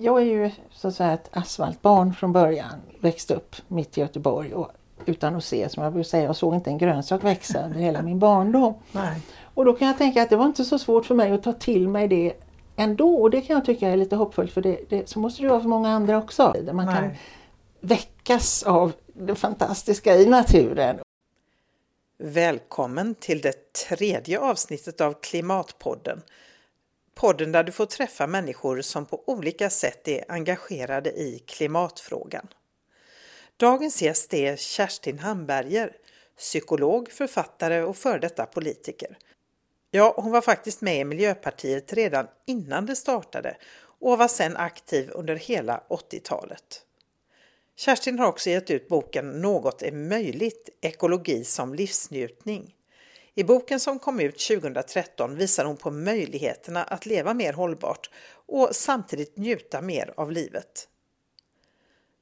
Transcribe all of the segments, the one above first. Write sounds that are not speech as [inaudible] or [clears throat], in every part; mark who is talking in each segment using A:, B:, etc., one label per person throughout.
A: Jag är ju så att säga ett asfaltbarn från början. Växte upp mitt i Göteborg och utan att se, som jag brukar säga, jag såg inte en grönsak växa under hela min barndom.
B: Nej.
A: Och då kan jag tänka att det var inte så svårt för mig att ta till mig det ändå och det kan jag tycka är lite hoppfullt för det, det, så måste det vara för många andra också. Där man kan
B: Nej.
A: väckas av det fantastiska i naturen.
B: Välkommen till det tredje avsnittet av Klimatpodden. Podden där du får träffa människor som på olika sätt är engagerade i klimatfrågan. Dagens gäst är Kerstin Hamberger, psykolog, författare och före detta politiker. Ja, hon var faktiskt med i Miljöpartiet redan innan det startade och var sedan aktiv under hela 80-talet. Kerstin har också gett ut boken Något är möjligt, ekologi som livsnjutning. I boken som kom ut 2013 visar hon på möjligheterna att leva mer hållbart och samtidigt njuta mer av livet.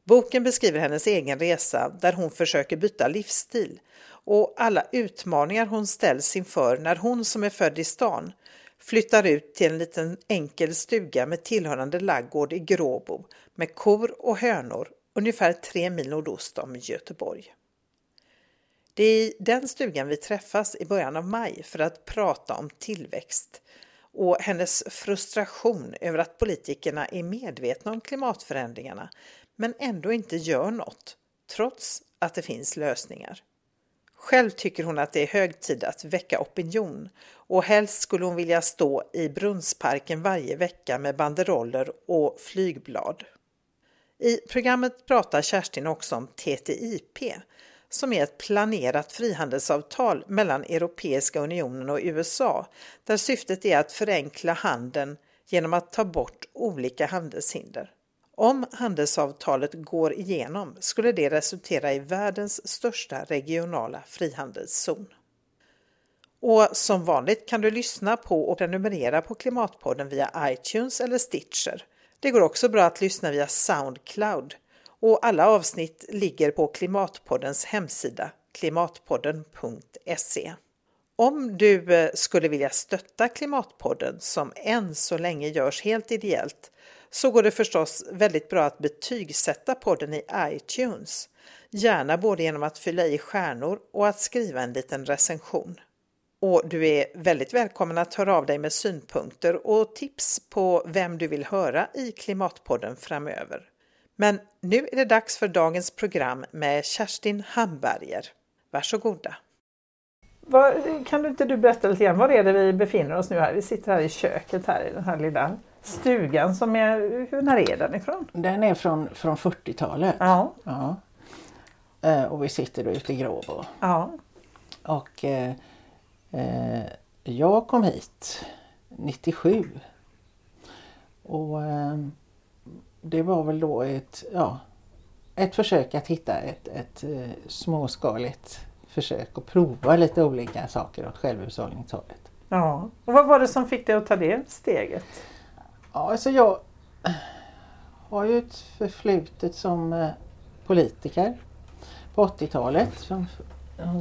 B: Boken beskriver hennes egen resa där hon försöker byta livsstil och alla utmaningar hon ställs inför när hon som är född i stan flyttar ut till en liten enkel stuga med tillhörande laggård i Gråbo med kor och hönor ungefär tre mil nordost om Göteborg. Det är i den stugan vi träffas i början av maj för att prata om tillväxt och hennes frustration över att politikerna är medvetna om klimatförändringarna men ändå inte gör något, trots att det finns lösningar. Själv tycker hon att det är hög tid att väcka opinion och helst skulle hon vilja stå i Brunnsparken varje vecka med banderoller och flygblad. I programmet pratar Kerstin också om TTIP som är ett planerat frihandelsavtal mellan Europeiska unionen och USA där syftet är att förenkla handeln genom att ta bort olika handelshinder. Om handelsavtalet går igenom skulle det resultera i världens största regionala frihandelszon. Och som vanligt kan du lyssna på och prenumerera på Klimatpodden via iTunes eller Stitcher. Det går också bra att lyssna via Soundcloud och alla avsnitt ligger på Klimatpoddens hemsida klimatpodden.se. Om du eh, skulle vilja stötta Klimatpodden som än så länge görs helt ideellt så går det förstås väldigt bra att betygsätta podden i iTunes. Gärna både genom att fylla i stjärnor och att skriva en liten recension. Och du är väldigt välkommen att höra av dig med synpunkter och tips på vem du vill höra i Klimatpodden framöver. Men nu är det dags för dagens program med Kerstin Hamberger. Varsågoda! Vad, kan du inte du berätta lite grann, var är det vi befinner oss nu här? Vi sitter här i köket här i den här lilla stugan som är, hur, när är den ifrån?
A: Den är från, från 40-talet.
B: Ja,
A: Ja. Eh, Och vi sitter då ute i Gråbo.
B: ja,
A: Och eh, eh, jag kom hit 97. Och eh, det var väl då ett, ja, ett försök att hitta ett, ett eh, småskaligt försök att prova lite olika saker åt självhushållningshållet.
B: ja. Och vad var det som fick dig att ta det steget?
A: Ja, alltså jag har ju ett förflutet som eh, politiker på 80-talet som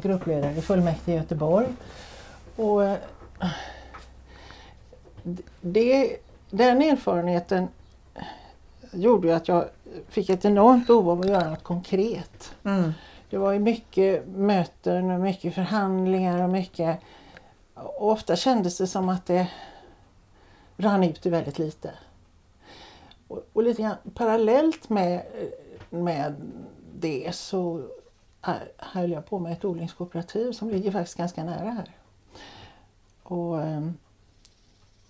A: gruppledare i fullmäktige i Göteborg. Och eh, det, den erfarenheten gjorde ju att jag fick ett enormt behov av att göra något konkret.
B: Mm.
A: Det var ju mycket möten och mycket förhandlingar och mycket... Och ofta kändes det som att det rann ut i väldigt lite. Och, och lite grann parallellt med, med det så höll jag på med ett odlingskooperativ som ligger faktiskt ganska nära här. Och ehm,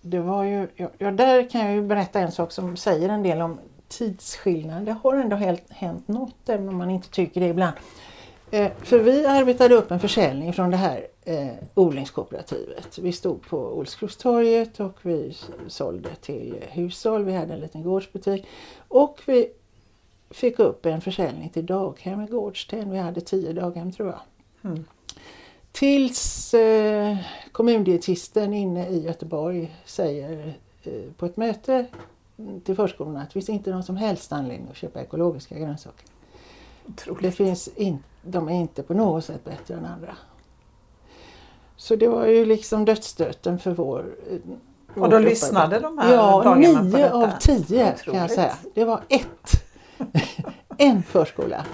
A: det var ju, ja, där kan jag ju berätta en sak som säger en del om tidsskillnad. Det har ändå helt, hänt något även om man inte tycker det ibland. Eh, för vi arbetade upp en försäljning från det här eh, odlingskooperativet. Vi stod på Olskrokstorget och vi sålde till hushåll. Vi hade en liten gårdsbutik. Och vi fick upp en försäljning till daghem i Gårdsten. Vi hade tio daghem tror jag.
B: Mm.
A: Tills eh, kommundietisten inne i Göteborg säger eh, på ett möte till förskolorna att det finns inte någon som helst anledning att köpa ekologiska grönsaker. Det finns in, de är inte på något sätt bättre än andra. Så det var ju liksom dödsstöten för vår eh,
B: Och då lyssnade de här
A: Ja,
B: dagarna på
A: nio
B: detta?
A: av tio kan jag
B: Otroligt.
A: säga. Det var ett. [laughs] en förskola.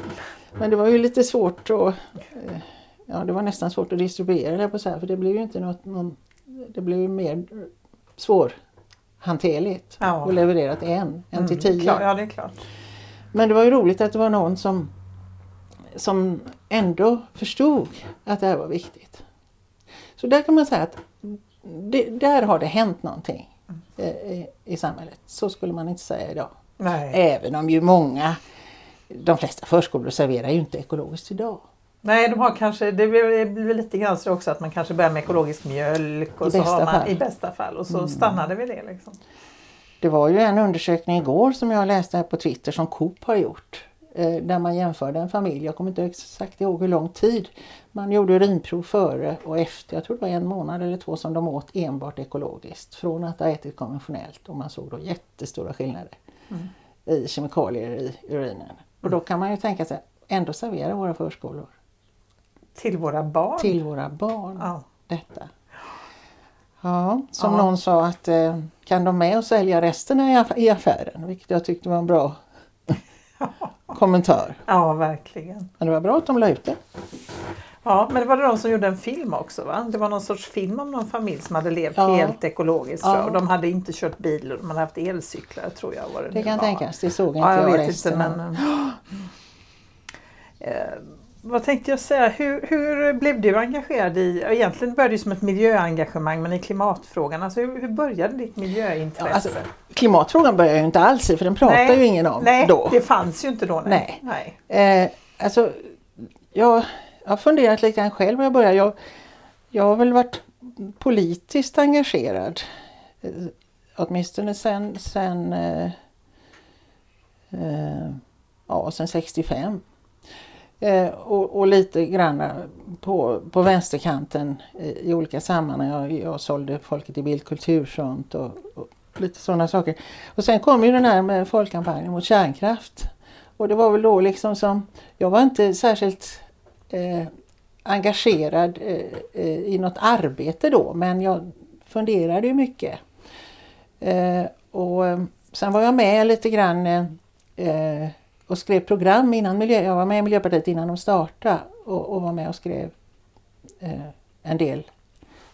A: Men det var ju lite svårt att eh, Ja, det var nästan svårt att distribuera det på så här för det blev ju inte något, någon, det blev ju mer svårhanterligt
B: Ja.
A: att leverera till en, en till tio.
B: Klar, ja, det är klart.
A: Men det var ju roligt att det var någon som, som ändå förstod att det här var viktigt. Så där kan man säga att det, där har det hänt någonting eh, i, i samhället. Så skulle man inte säga idag.
B: Nej.
A: Även om ju många, de flesta förskolor serverar ju inte ekologiskt idag.
B: Nej, de har kanske, det blir, det blir lite grann så också att man kanske börjar med ekologisk mjölk och
A: I
B: så har man,
A: fall.
B: i bästa fall och så stannar det vid det. Liksom.
A: Det var ju en undersökning igår som jag läste här på Twitter som Coop har gjort. eh, Där man jämförde en familj, jag kommer inte exakt ihåg hur lång tid. Man gjorde urinprov före och efter, jag tror det var en månad eller två som de åt enbart ekologiskt. Från att ha ätit konventionellt och man såg då jättestora skillnader i kemikalier i urinen. Och då kan man ju tänka sig, ändå servera våra förskolor
B: Till våra barn.
A: till våra barn
B: Ja.
A: detta. Ja, som
B: Ja.
A: någon sa att eh, kan de med och sälja resten i aff- i affären? Vilket jag tyckte var en bra [laughs] kommentar.
B: ja, verkligen.
A: Men det var bra att de la ut det.
B: Ja, men det var det de som gjorde en film också va? Det var någon sorts film om någon familj som hade levt
A: Ja.
B: helt ekologiskt.
A: Ja.
B: Och de hade inte kört bil och de hade haft elcyklar tror jag. Var det
A: Det kan
B: var.
A: tänkas, det såg inte
B: Ja, jag
A: jag
B: vet
A: resten.
B: inte men... [gasps] Vad tänkte jag säga? Hur, hur blev du engagerad i, egentligen började det som ett miljöengagemang men i klimatfrågan. Alltså hur, hur började ditt miljöintresse?
A: Ja, alltså, Klimatfrågan börjar jag ju inte alls i för den pratar
B: Nej,
A: ju ingen om
B: nej,
A: då.
B: det fanns ju inte då. Nej.
A: Nej.
B: nej.
A: Eh, alltså, jag, jag har funderat lite grann själv när jag började. Jag, jag har väl varit politiskt engagerad. Eh, åtminstone sen, sen, eh, eh, ja, sen 65. Eh, och, och lite grann på, på vänsterkanten i, i olika sammanhang. Jag, jag sålde Folket i Bild kulturfront och, och lite sådana saker. Och sen kom ju den här med folkkampanjen mot kärnkraft. Och det var väl då liksom som, jag var inte särskilt eh, engagerad eh, eh i något arbete då men jag funderade ju mycket. Eh, och eh, sen var jag med lite grann eh, och skrev program innan miljö, jag var med i Miljöpartiet innan de startade och, och var med och skrev eh, en del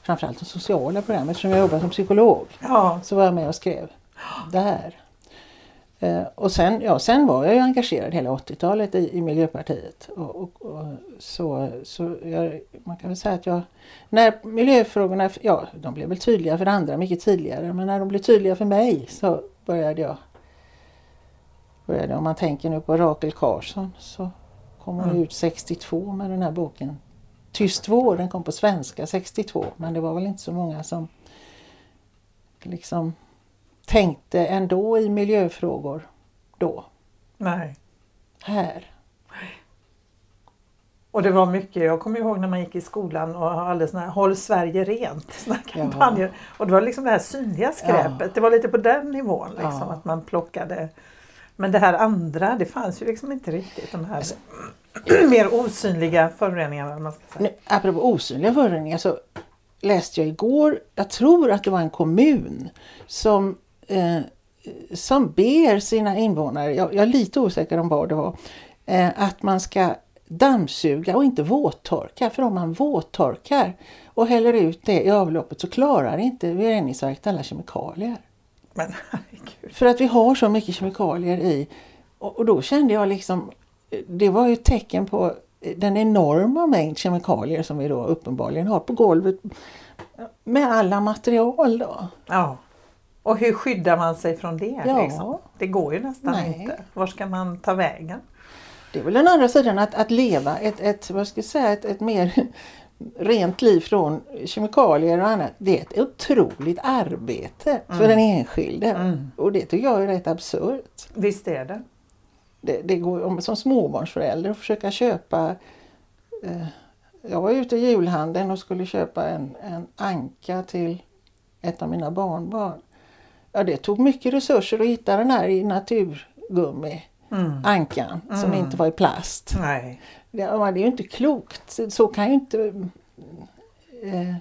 A: framförallt de sociala program eftersom jag jobbar som psykolog
B: Ja,
A: så var jag med och skrev där. Eh, och sen, ja, sen var jag ju engagerad hela 80-talet i, i Miljöpartiet. Och, och, och, så, så jag, man kan väl säga att jag, när miljöfrågorna, ja de blev väl tydliga för andra mycket tidigare, men när de blev tydliga för mig så började jag, började, om man tänker nu på Rakel Karlsson så kom hon
B: Mm.
A: ut 62 med den här boken. Tyst vår, den kom på svenska 62 men det var väl inte så många som liksom tänkte ändå i miljöfrågor då,
B: nej.
A: här.
B: Och det var mycket, jag kommer ihåg när man gick i skolan och hade såna här Håll Sverige rent [laughs] såna här
A: Ja.
B: kampanjer. Och det var liksom det här synliga skräpet.
A: Ja.
B: Det var lite på den nivån liksom,
A: Ja.
B: att man plockade. Men det här andra, det fanns ju liksom inte riktigt. De här
A: Alltså- [clears throat]
B: mer osynliga föroreningarna. Man ska säga.
A: Nu, apropå osynliga föroreningar så läste jag igår, jag tror att det var en kommun som, eh, som ber sina invånare, jag, jag är lite osäker om vad det var, eh, att man ska dammsuga och inte våttorka. För om man våttorkar och häller ut det i avloppet så klarar inte reningsverket alla kemikalier.
B: Men [laughs] herregud.
A: För att vi har så mycket kemikalier i. Och, och då kände jag liksom, det var ju ett tecken på den enorma mängd kemikalier som vi då uppenbarligen har på golvet. Med alla material då.
B: Ja. Och hur skyddar man sig från det?
A: Ja.
B: Liksom? Det går ju nästan
A: Nej.
B: inte. Var ska man ta vägen?
A: Det är väl den andra sidan att, att leva ett, ett, vad ska jag säga, ett, ett mer rent liv från kemikalier och annat. Det är ett otroligt arbete för den enskilde.
B: Mm.
A: Och det tycker jag är rätt absurt.
B: Visst är det.
A: det, det går om som småbarnsförälder att försöka köpa eh, Jag var ute i julhandeln och skulle köpa en, en anka till ett av mina barnbarn. Ja, det tog mycket resurser att hitta den här i naturgummi,
B: Mm.
A: ankan, som
B: Mm.
A: inte var i plast.
B: Nej.
A: Det, ja, det är ju inte klokt. Så kan ju inte... Eh,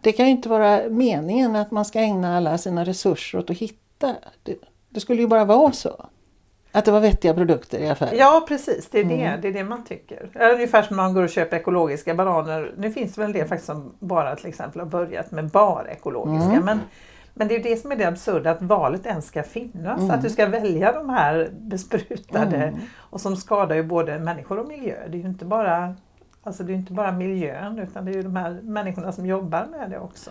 A: Det kan ju inte vara meningen att man ska ägna alla sina resurser åt att hitta. Det, det skulle ju bara vara så. Att det var vettiga produkter i affären.
B: Ja precis, det är, det, mm. det är det man tycker. Ungefär som man går och köper ekologiska bananer. Nu finns det väl del faktiskt som bara till exempel har börjat med bara ekologiska. Mm. Men, men det är det som är det absurda, att valet ens ska finnas. Mm. Att du ska välja de här besprutade mm. och som skadar ju både människor och miljö. Det är ju inte bara, alltså det är inte bara miljön utan det är ju de här människorna som jobbar med det också.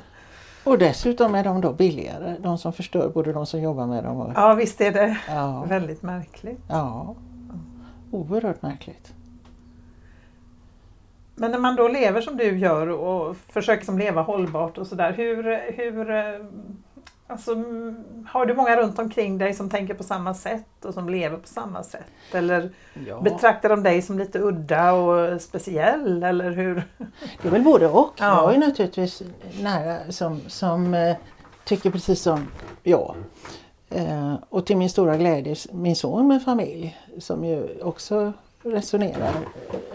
A: Och dessutom är de då billigare, de som förstör både de som jobbar med dem och...
B: Ja visst är det ja. väldigt märkligt.
A: Ja, oerhört märkligt.
B: Men när man då lever som du gör och försöker som leva hållbart och sådär, hur, hur Alltså, har du många runt omkring dig som tänker på samma sätt och som lever på samma sätt? Eller ja. betraktar de dig som lite udda och speciell? Eller hur?
A: Det är väl både och. Ja. Jag är naturligtvis nära som, som eh, tycker precis som jag. Eh, och till min stora glädje min son med familj som ju också resonerar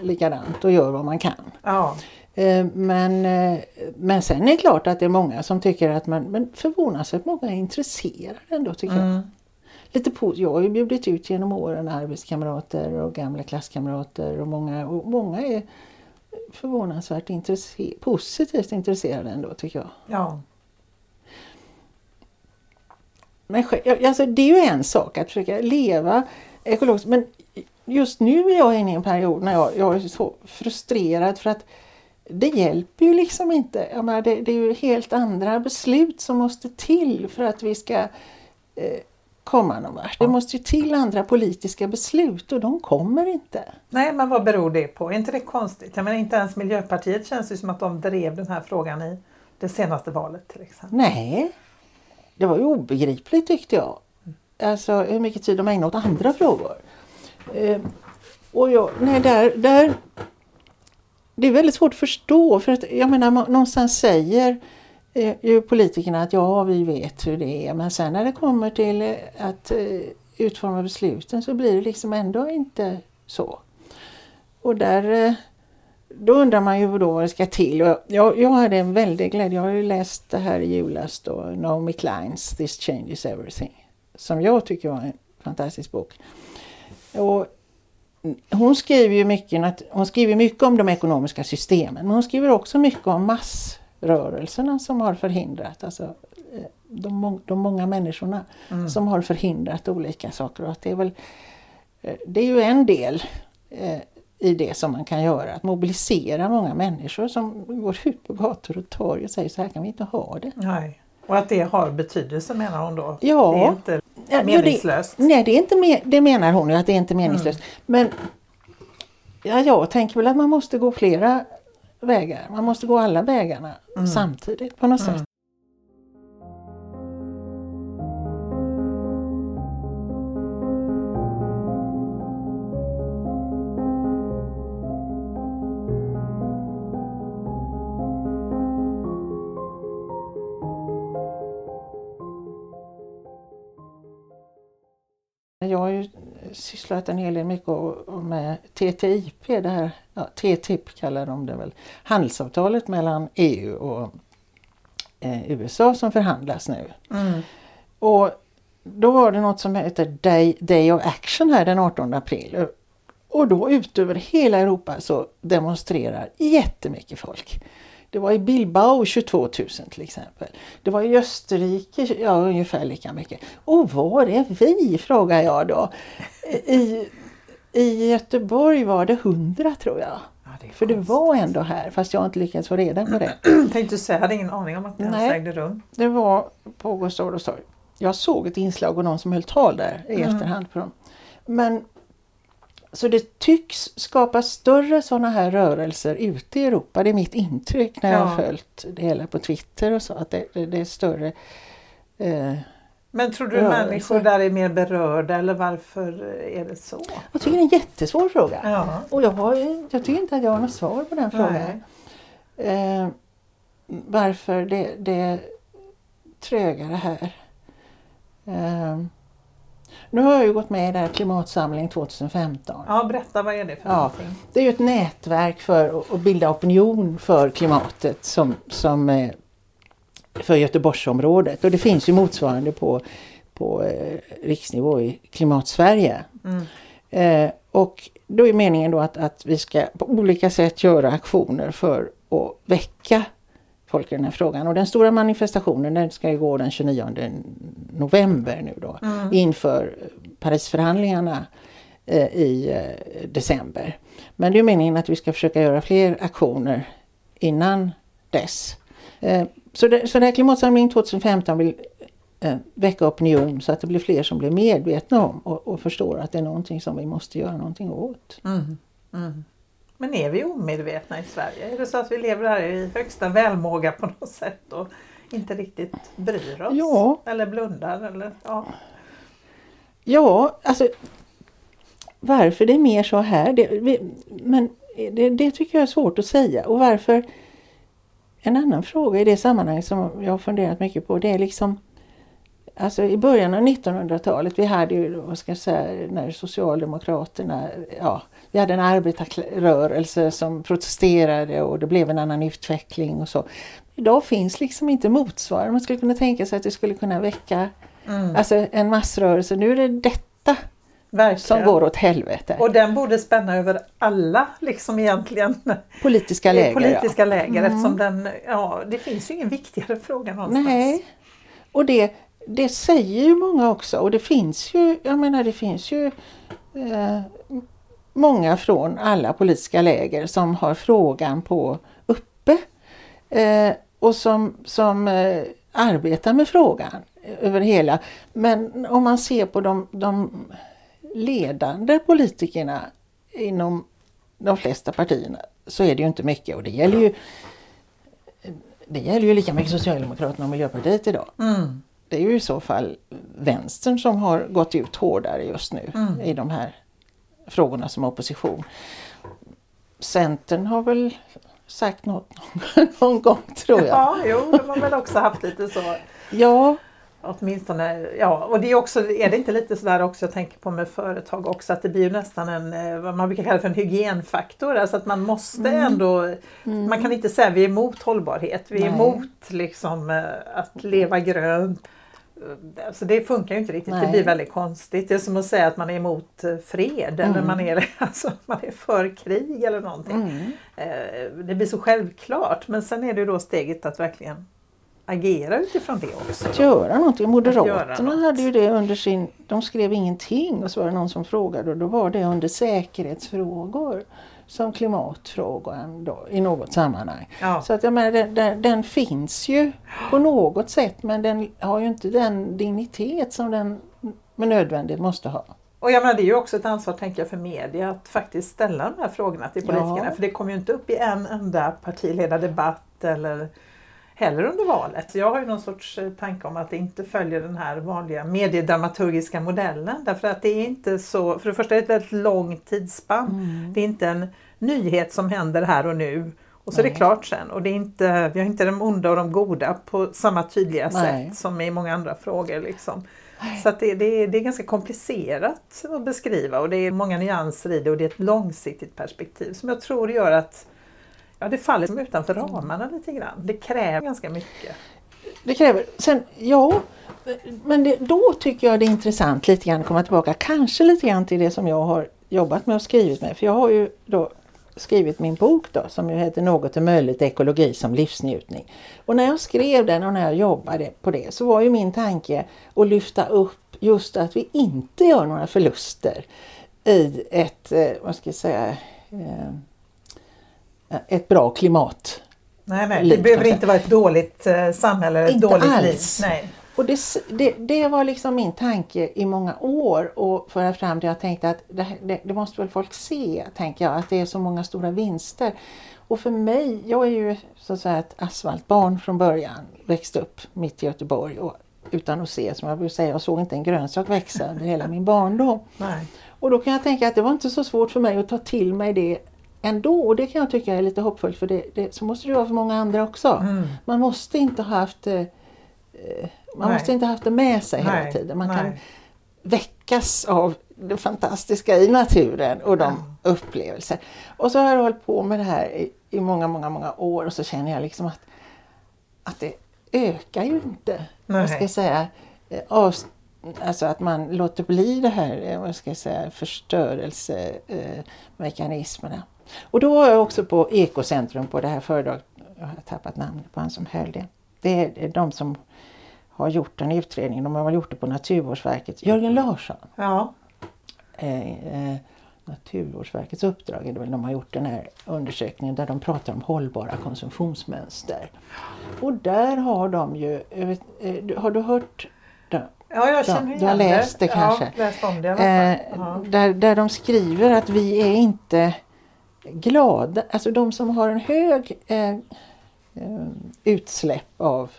A: likadant och gör vad man kan.
B: Ja.
A: Eh, men, eh, men sen är det klart att det är många som tycker att man, men förvånansvärt många är intresserade ändå tycker mm. jag. Lite på, jag har ju bjudit ut genom åren arbetskamrater och gamla klasskamrater och många, och många är förvånansvärt intresse, positivt intresserade ändå tycker jag.
B: Ja.
A: Men alltså, det är ju en sak att försöka leva ekologiskt men just nu är jag inne i en period när jag, jag är så frustrerad för att det hjälper ju liksom inte. Jag menar, det, det, är ju helt andra beslut som måste till för att vi ska eh, komma någon vart. Det måste ju till andra politiska beslut och de kommer inte.
B: Nej, men vad beror det på? Är inte det konstigt? Jag menar, inte ens Miljöpartiet känns ju som att de drev den här frågan i det senaste valet till exempel.
A: Nej, det var ju obegripligt tyckte jag. Alltså hur mycket tid de ägnar åt andra frågor. Eh, och jag, nej, där, där det är väldigt svårt att förstå för att jag menar någonstans säger eh, ju politikerna att ja vi vet hur det är men sen när det kommer till eh, att eh, utforma besluten så blir det liksom ändå inte så. Och där eh, då undrar man ju då vad det ska till. Och jag, jag hade en väldig glädje, jag har ju läst det här i julas då, Naomi Kleins This changes everything. Som jag tycker var en fantastisk bok. Och hon skriver ju mycket, hon skriver mycket om de ekonomiska systemen men hon skriver också mycket om massrörelserna som har förhindrat, alltså eh, de, de många människorna mm. som har förhindrat olika saker. Och att det, är väl, eh, det är ju en del eh, i det som man kan göra, att mobilisera många människor som går ut på gator och torg och säger så här kan vi inte ha det.
B: Nej. Och att det har betydelse menar hon då?
A: Ja.
B: Det är inte meningslöst?
A: Ja, det, nej, det, är inte me det menar hon ju att det är inte meningslöst. Mm. Men ja, jag tänker väl att man måste gå flera vägar. Man måste gå alla vägarna mm. samtidigt på något sätt. Har ju sysslat en hel del mycket med TTIP, det här, ja, TTIP kallar de det väl, handelsavtalet mellan EU och eh, USA som förhandlas nu.
B: Mm.
A: Och då var det något som heter Day, Day of Action här den 18 april. Och då utöver hela Europa så demonstrerar jättemycket folk. Det var i Bilbao 22 000 till exempel. Det var i Österrike ja, ungefär lika mycket. Och var är vi? frågar jag då. I, I Göteborg var det 100 tror jag. Ja, det För det var ändå här fast jag har inte lyckats få reda på det.
B: Tänkte säga, jag hade ingen aning om att det ens ägde rum.
A: Det var på Gustav Adolfs torg. Jag såg ett inslag och någon som höll tal där i mm. efterhand på dem. Men så det tycks skapa större sådana här rörelser ute i Europa. Det är mitt intryck när jag har följt det hela på Twitter och så. Att det, det, det är större eh,
B: Men tror du rörelser. människor där är mer berörda eller varför är det så?
A: Jag tycker det är en jättesvår fråga.
B: Ja.
A: Och jag, har, jag tycker inte att jag har något svar på den frågan. Eh, varför det, det är trögare här. Eh, nu har jag ju gått med i det här Klimatsamling 2015.
B: Ja, berätta vad är det för ja, någonting?
A: Det är ju ett nätverk för att bilda opinion för klimatet som, som eh, för Göteborgsområdet och det finns ju motsvarande på, på eh, riksnivå i Klimatsverige.
B: Mm.
A: Eh, och då är meningen då att, att vi ska på olika sätt göra aktioner för att väcka folk i den här frågan. Och den stora manifestationen den ska ju gå den 29 november nu då
B: Mm.
A: inför Parisförhandlingarna eh, i eh, december. Men det är meningen att vi ska försöka göra fler aktioner innan dess. Eh, så, det, så den här klimatsamlingen 2015 vill eh, väcka opinion så att det blir fler som blir medvetna om och, och förstår att det är någonting som vi måste göra någonting åt.
B: Mm. Mm. Men är vi omedvetna i Sverige? Är det så att vi lever här i högsta välmåga på något sätt och inte riktigt bryr oss?
A: Ja.
B: Eller blundar? Eller, ja.
A: Ja, alltså varför det är mer så här, det, vi, men det, det tycker jag är svårt att säga. Och varför, en annan fråga i det sammanhanget som jag har funderat mycket på, det är liksom Alltså i början av 1900-talet, vi hade ju, vad ska jag säga, när Socialdemokraterna, ja, vi hade en arbetarrörelse som protesterade och det blev en annan utveckling och så. Idag finns liksom inte motsvarande, man skulle kunna tänka sig att det skulle kunna väcka
B: Mm.
A: Alltså en massrörelse. Nu är det detta
B: Verkligen.
A: som går åt helvete.
B: Och den borde spänna över alla liksom egentligen
A: Politiska läger.
B: politiska
A: ja.
B: läger eftersom den, ja det finns ju ingen viktigare fråga någonstans.
A: Nej. Och det, det säger ju många också. Och det finns ju, jag menar det finns ju eh, många från alla politiska läger som har frågan på uppe. Eh, och som, som eh, arbetar med frågan över hela. Men om man ser på de, de ledande politikerna inom de flesta partierna så är det ju inte mycket och det gäller ju det gäller ju lika mycket Socialdemokraterna och Miljöpartiet idag.
B: Mm.
A: Det är ju i så fall vänstern som har gått ut hårdare just nu
B: Mm.
A: i de här frågorna som opposition. Centern har väl sagt något [laughs] någon gång tror jag.
B: Ja, jo, de har väl också haft lite så.
A: Ja,
B: Åtminstone, ja. Och det är också, är det inte lite sådär också, jag tänker på med företag också, att det blir nästan en, eh, vad man brukar kalla för en hygienfaktor. Alltså att man måste
A: Mm.
B: ändå, man kan inte säga vi är emot hållbarhet, vi är
A: Nej.
B: emot liksom eh, att leva grönt. Alltså det funkar ju inte riktigt, det
A: Nej.
B: blir väldigt konstigt. Det är som att säga att man är emot eh, fred eller
A: Mm.
B: man är, [laughs] alltså, man är för krig eller någonting.
A: mm.
B: Eh, Det blir så självklart men sen är det ju då steget att verkligen agera utifrån det också.
A: att göra någonting.
B: göra
A: Moderaterna
B: något.
A: hade ju det under sin, de skrev ingenting och så var det någon som frågade och då var det under säkerhetsfrågor som klimatfrågan då, i något sammanhang.
B: Ja.
A: Så att jag menar, den, den, den finns ju på något sätt men den har ju inte den dignitet som den med nödvändighet måste ha.
B: Och jag menar, det är ju också ett ansvar tänker jag för media att faktiskt ställa de här frågorna till politikerna.
A: Ja.
B: För det kommer ju inte upp i en enda partiledardebatt eller heller under valet. Jag har ju någon sorts eh, tanke om att det inte följer den här vanliga mediedramaturgiska modellen. Därför att det är inte så, för det första är det ett väldigt långt tidsspann.
A: Mm.
B: Det är inte en nyhet som händer här och nu och så är det
A: Nej.
B: klart sen. Och det är inte, vi har inte de onda och de goda på samma tydliga
A: Nej.
B: sätt som i många andra frågor. Liksom. Så att det, det, är, det är ganska komplicerat att beskriva och det är många nyanser i det och det är ett långsiktigt perspektiv som jag tror gör att ja, det faller som utanför ramarna lite grann. Det kräver ganska mycket.
A: Det kräver, sen, ja, men det, då tycker jag det är intressant lite grann att komma tillbaka, kanske lite grann till det som jag har jobbat med och skrivit med. För jag har ju då skrivit min bok då som ju heter Något är möjligt, ekologi som livsnjutning. Och när jag skrev den och när jag jobbade på det så var ju min tanke att lyfta upp just att vi inte gör några förluster i ett, eh, vad ska jag säga, eh, ett bra klimat
B: Nej, nej, det behöver inte vara ett dåligt eh, samhälle eller ett
A: Inte
B: dåligt
A: alls.
B: liv. Nej.
A: Och det, det, det var liksom min tanke i många år och föra fram det. Jag tänkte att det, det, det måste väl folk se, tänker jag, att det är så många stora vinster. Och för mig, jag är ju så att säga ett asfaltbarn från början, växte upp mitt i Göteborg och utan att se, som jag brukar säga, jag såg inte en grönsak växa under hela min barndom.
B: Nej.
A: Och då kan jag tänka att det var inte så svårt för mig att ta till mig det ändå. Och det kan jag tycka är lite hoppfullt för det, det, så måste det vara för många andra också.
B: Mm.
A: Man måste inte ha haft eh, eh, man
B: Nej.
A: måste inte ha haft det med sig hela
B: Nej,
A: tiden. Man
B: nej.
A: kan väckas av det fantastiska i naturen och de upplevelser. Och så har jag hållit på med det här i, i många, många, många år och så känner jag liksom att, att det, ökar ju inte.
B: Nej.
A: Vad ska jag säga, eh, av, alltså att man låter bli det här eh, vad ska jag säga, förstörelsemekanismerna. Och då var jag också på Ekocentrum på det här föredraget, jag har tappat namnet på han som höll det. Det är de som har gjort en utredning, de har väl gjort det på Naturvårdsverket. Jörgen Larsson,
B: Ja.
A: eh, eh, Naturvårdsverkets uppdrag är det väl de har gjort den här undersökningen där de pratar om hållbara konsumtionsmönster. Och där har de ju, vet, eh, har du hört det?
B: Ja, jag
A: Ja,
B: känner
A: du har
B: igen
A: läst det kanske.
B: Ja, läst om det i alla
A: Eh,
B: fall. Ja.
A: där, där de skriver att vi är inte glada, alltså de som har en hög eh, eh, utsläpp av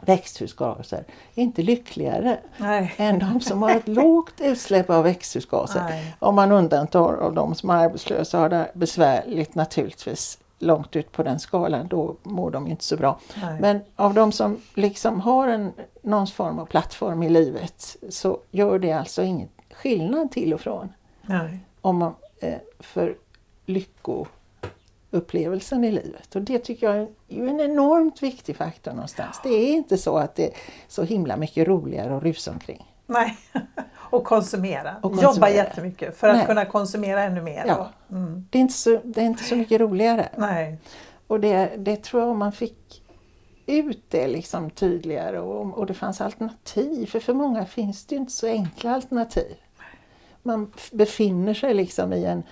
A: växthusgaser är inte lyckligare
B: Nej.
A: än de som har ett [laughs] lågt utsläpp av växthusgaser.
B: Nej.
A: Om man undantar av de som är arbetslösa har det besvärligt naturligtvis långt ut på den skalan, då mår de inte så bra.
B: Nej.
A: Men av de som liksom har en, någon form av plattform i livet så gör det alltså ingen skillnad till och från om man, eh, för lyckoupplevelsen i livet. Och det tycker jag är en enormt viktig faktor någonstans. Det är inte så att det är så himla mycket roligare att rusa omkring.
B: Nej. [laughs] Och konsumera.
A: Och konsumera.
B: Jobba jättemycket för att
A: Nej.
B: kunna konsumera ännu mer.
A: Ja.
B: Mm.
A: Det är inte så, det är inte så mycket roligare.
B: Nej.
A: Och det, det tror jag om man fick ut det liksom tydligare och, och det fanns alternativ. För för många finns det ju inte så enkla alternativ. Man befinner sig liksom i en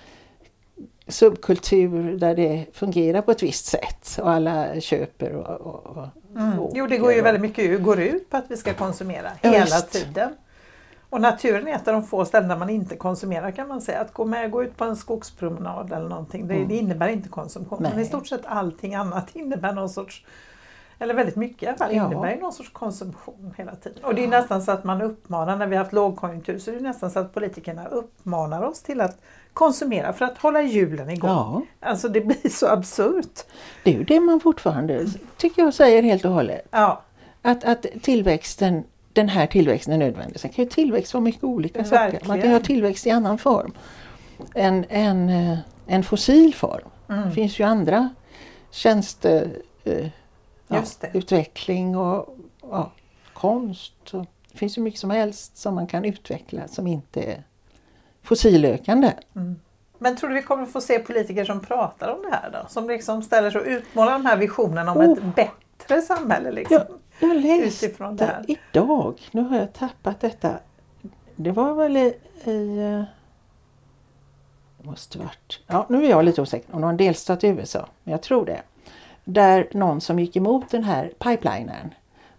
A: subkultur där det fungerar på ett visst sätt och alla köper och, och, och
B: Mm. Jo, det går ju väldigt mycket går ut på att vi ska konsumera
A: Ja,
B: hela
A: visst.
B: tiden. Och naturen är ett av de få ställen där man inte konsumerar kan man säga. Att gå med, gå ut på en skogspromenad eller någonting, det, det innebär inte konsumtion. Men
A: Mm. Nej.
B: i stort sett allting annat [laughs] innebär någon sorts, eller väldigt mycket i alla fall,
A: Ja.
B: innebär någon sorts konsumtion hela tiden. Och det är nästan så att man uppmanar, när vi har haft lågkonjunktur, så är det nästan så att politikerna uppmanar oss till att konsumera för att hålla hjulen igång.
A: Ja,
B: Alltså det blir så absurt.
A: det är ju det man fortfarande tycker jag säger helt och hållet.
B: Ja,
A: Att, att tillväxten, den här tillväxten är nödvändig. Sen kan ju tillväxt vara mycket olika saker. Man kan
B: Verkligen.
A: ha tillväxt i annan form. En, en, eh, en fossil form.
B: Mm.
A: Det finns ju andra tjänste, eh, ja, och ja, konst. Och, det finns ju mycket som helst som man kan utveckla som inte är fossilökande.
B: Men tror du vi kommer få se politiker som pratar om det här då? Som liksom ställer sig och utmålar de här visionerna om
A: Oh.
B: ett bättre samhälle? Liksom?
A: Jag, jag läste
B: Utifrån det här.
A: idag, nu har jag tappat detta. Det var väl i... i eh, det måste varit... Ja, nu är jag lite osäker om det var en delstat i USA, men jag tror det. Där någon som gick emot den här pipelinen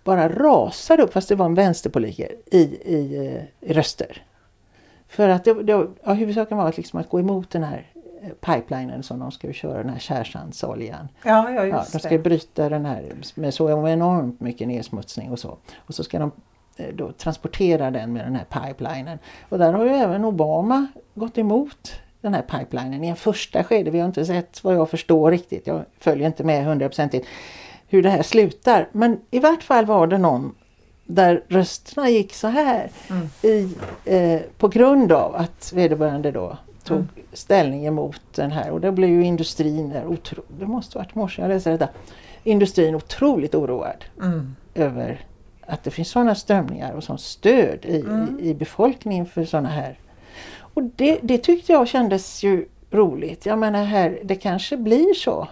A: bara rasade upp, fast det var en vänsterpolitiker, i, i, eh, i röster. För att det, det, ja, huvudsaken var att, liksom att gå emot den här eh, pipelinen som de ska ju köra, den här kärrsandsoljan.
B: Ja, ja
A: Ja, de ska
B: det.
A: bryta den här med så enormt mycket nedsmutsning och så. Och så ska de eh, då transportera den med den här pipelinen. Och där har ju även Obama gått emot den här pipelinen i en första skede. Vi har inte sett vad jag förstår riktigt, jag följer inte med hundraprocentigt hur det här slutar. Men i vart fall var det någon där rösterna gick så här
B: Mm.
A: i, eh, på grund av att vederbörande då tog
B: Mm.
A: ställning emot den här och då blev ju industrin, otro, det måste varit morse jag läste detta, industrin otroligt oroad
B: Mm.
A: över att det finns sådana strömningar och sånt stöd i,
B: Mm.
A: i, i befolkningen för sådana här. Och det, det tyckte jag kändes ju roligt. Jag menar här, det kanske blir så.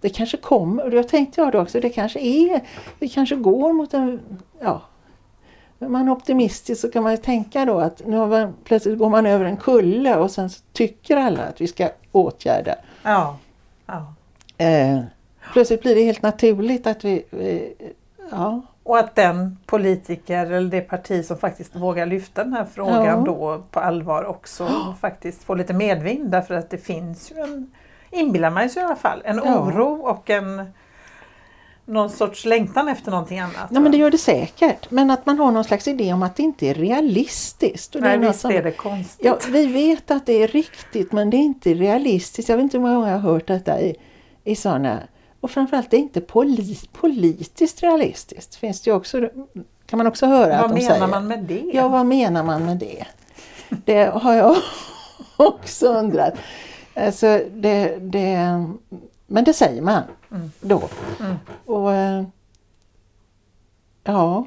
A: Det kanske kommer, och jag tänkte jag då också, det kanske är, vi kanske går mot en, ja, är man optimistisk så kan man ju tänka då att nu har man, plötsligt går man över en kulle och sen tycker alla att vi ska åtgärda.
B: Ja. ja.
A: Eh, plötsligt blir det helt naturligt att vi, vi ja,
B: Och att den politiker eller det parti som faktiskt vågar lyfta den här frågan
A: Ja.
B: då på allvar också faktiskt får lite medvind därför att det finns ju en, inbillar man sig i alla fall, en
A: Ja.
B: oro och en någon sorts längtan efter någonting annat.
A: Nej men det gör det säkert. Men att man har någon slags idé om att det inte är realistiskt. Och det
B: Nej,
A: är något
B: visst
A: som-
B: är det konstigt.
A: Ja, vi vet att det är riktigt men det är inte realistiskt. Jag vet inte hur många gånger jag har hört detta i, i sådana... Och framförallt det är inte poli, politiskt realistiskt. Finns det också, kan man också höra
B: Vad
A: att de
B: menar
A: säger.
B: man med det?
A: Ja, vad menar man med det? Det har jag [laughs] också undrat. Alltså, det, det, men det säger man
B: Mm.
A: då.
B: Mm.
A: Och, eh, Ja,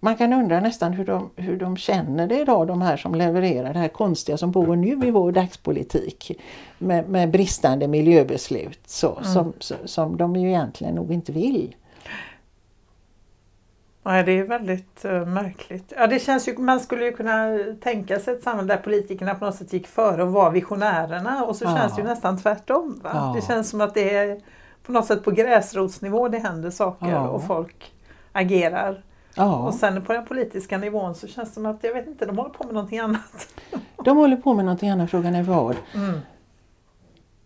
A: man kan undra nästan hur de, hur de känner det idag, de här som levererar det här konstiga som pågår nu i vår dagspolitik med, med bristande miljöbeslut så,
B: Mm.
A: som, som de ju egentligen nog inte vill.
B: Nej, det är väldigt eh, märkligt. Ja, det känns ju, man skulle ju kunna tänka sig ett samhälle där politikerna på något sätt gick före och var visionärerna och så
A: Ja.
B: känns det ju nästan tvärtom.
A: Ja.
B: Det känns som att det är på något sätt på gräsrotsnivå det händer saker
A: Ja.
B: och folk agerar. Och sen på den politiska nivån så känns det som att, jag vet inte, de håller på med någonting annat. [laughs]
A: de håller på med någonting annat, frågan är vad.
B: Mm.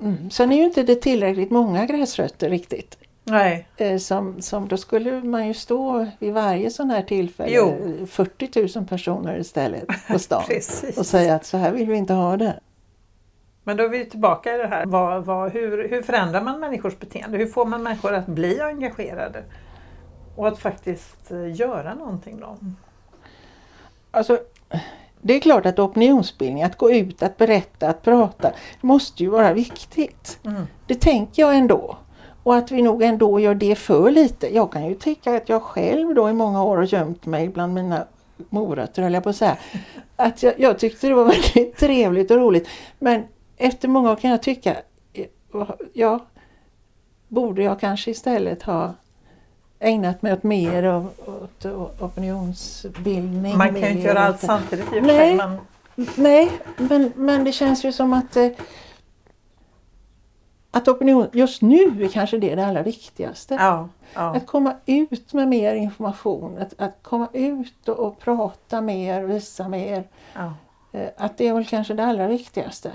A: Mm. Sen är ju inte det tillräckligt många gräsrötter riktigt.
B: Nej,
A: Eh, Som, som då skulle man ju stå vid varje sån här tillfälle,
B: Jo.
A: 40 000 personer istället på stan [laughs] och säga att så här vill vi inte ha det.
B: Men då är vi tillbaka i det här. Vad, vad, hur, hur förändrar man människors beteende? Hur får man människor att bli engagerade? Och att faktiskt eh, göra någonting då?
A: Alltså, det är klart att opinionsbildning, att gå ut, att berätta, att prata, måste ju vara viktigt.
B: Mm.
A: Det tänker jag ändå. Och att vi nog ändå gör det för lite. Jag kan ju tycka att jag själv då i många år har gömt mig bland mina morötter höll jag på att säga. Att jag, jag tyckte det var [laughs] väldigt trevligt och roligt. Men efter många år kan jag tycka, ja, borde jag kanske istället ha ägnat mig åt mer av åt, opinionsbildning.
B: Man kan ju inte göra allt samtidigt i
A: Nej.
B: Men,
A: Nej, men, men det känns ju som att eh, att opinion just nu är kanske det, det allra viktigaste.
B: ja, ja,
A: Att komma ut med mer information, att, att komma ut och, och prata mer, visa mer.
B: ja.
A: Eh, att det är väl kanske det allra viktigaste.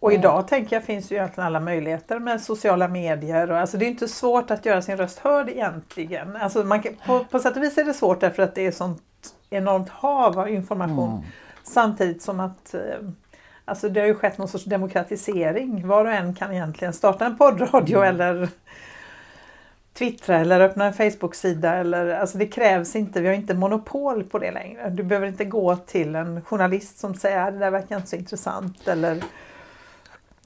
B: Och idag tänker jag finns ju egentligen alla möjligheter med sociala medier. Och, alltså det är inte svårt att göra sin röst hörd egentligen. Alltså man kan, på, på sätt och vis är det svårt därför att det är sånt enormt hav av information. Samtidigt som att eh, alltså det har ju skett någon sorts demokratisering. Var och en kan egentligen starta en poddradio eller twittra eller öppna en Facebook-sida. Eller, alltså det krävs inte, vi har inte monopol på det längre. Du behöver inte gå till en journalist som säger att det där verkar inte så intressant. Eller,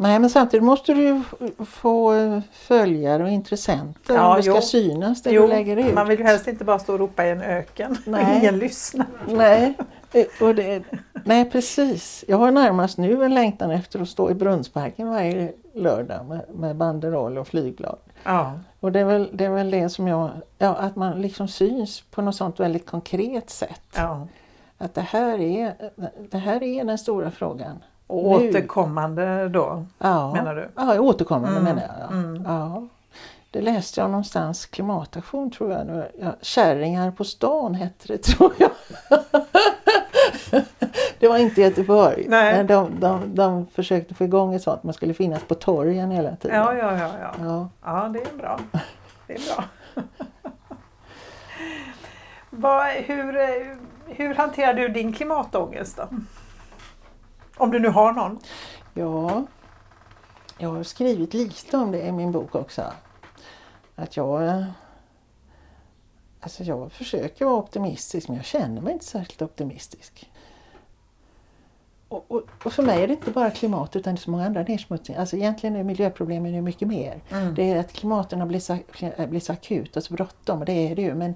A: Nej, men samtidigt måste du ju få eh, följare och intressenter
B: Ja,
A: om det ska synas det
B: Jo,
A: du lägger ut.
B: man vill ju helst inte bara stå och ropa i en öken. [laughs]
A: Nej.
B: Ingen lyssnar.
A: Nej, eh, och det, nej precis. Jag har närmast nu en längtan efter att stå i Brunnsparken varje lördag med, med banderoll och flygblad.
B: Ja.
A: Och det är, väl, det är väl det som jag, ja, att man liksom syns på något sånt väldigt konkret sätt.
B: ja.
A: Att det här är, det här är den stora frågan.
B: Återkommande då,
A: Ja,
B: menar du?
A: ja återkommande
B: Mm,
A: menar jag. Ja.
B: mm.
A: Ja. Det läste jag någonstans, klimataktion tror jag. nu. Ja, Kärringar på stan hette det [laughs] tror jag. det var inte Göteborg.
B: Nej.
A: Men de, de, de försökte få igång ett sånt, man skulle finnas på torgen hela tiden.
B: Ja, ja, ja. ja.
A: Ja.
B: Ja, det är bra. Det är bra. [laughs] Vad, hur, hur hanterar du din klimatångest då? Om du nu har någon?
A: Ja, jag har skrivit lite om det i min bok också. Att jag, eh, alltså jag försöker vara optimistisk men jag känner mig inte särskilt optimistisk. Och, och, och för mig är det inte bara klimat utan det är så många andra nedsmutsningar. Alltså egentligen är miljöproblemen ju mycket mer.
B: Mm.
A: Det är att klimaten har blivit så, blivit så akut och så bråttom och det är det ju men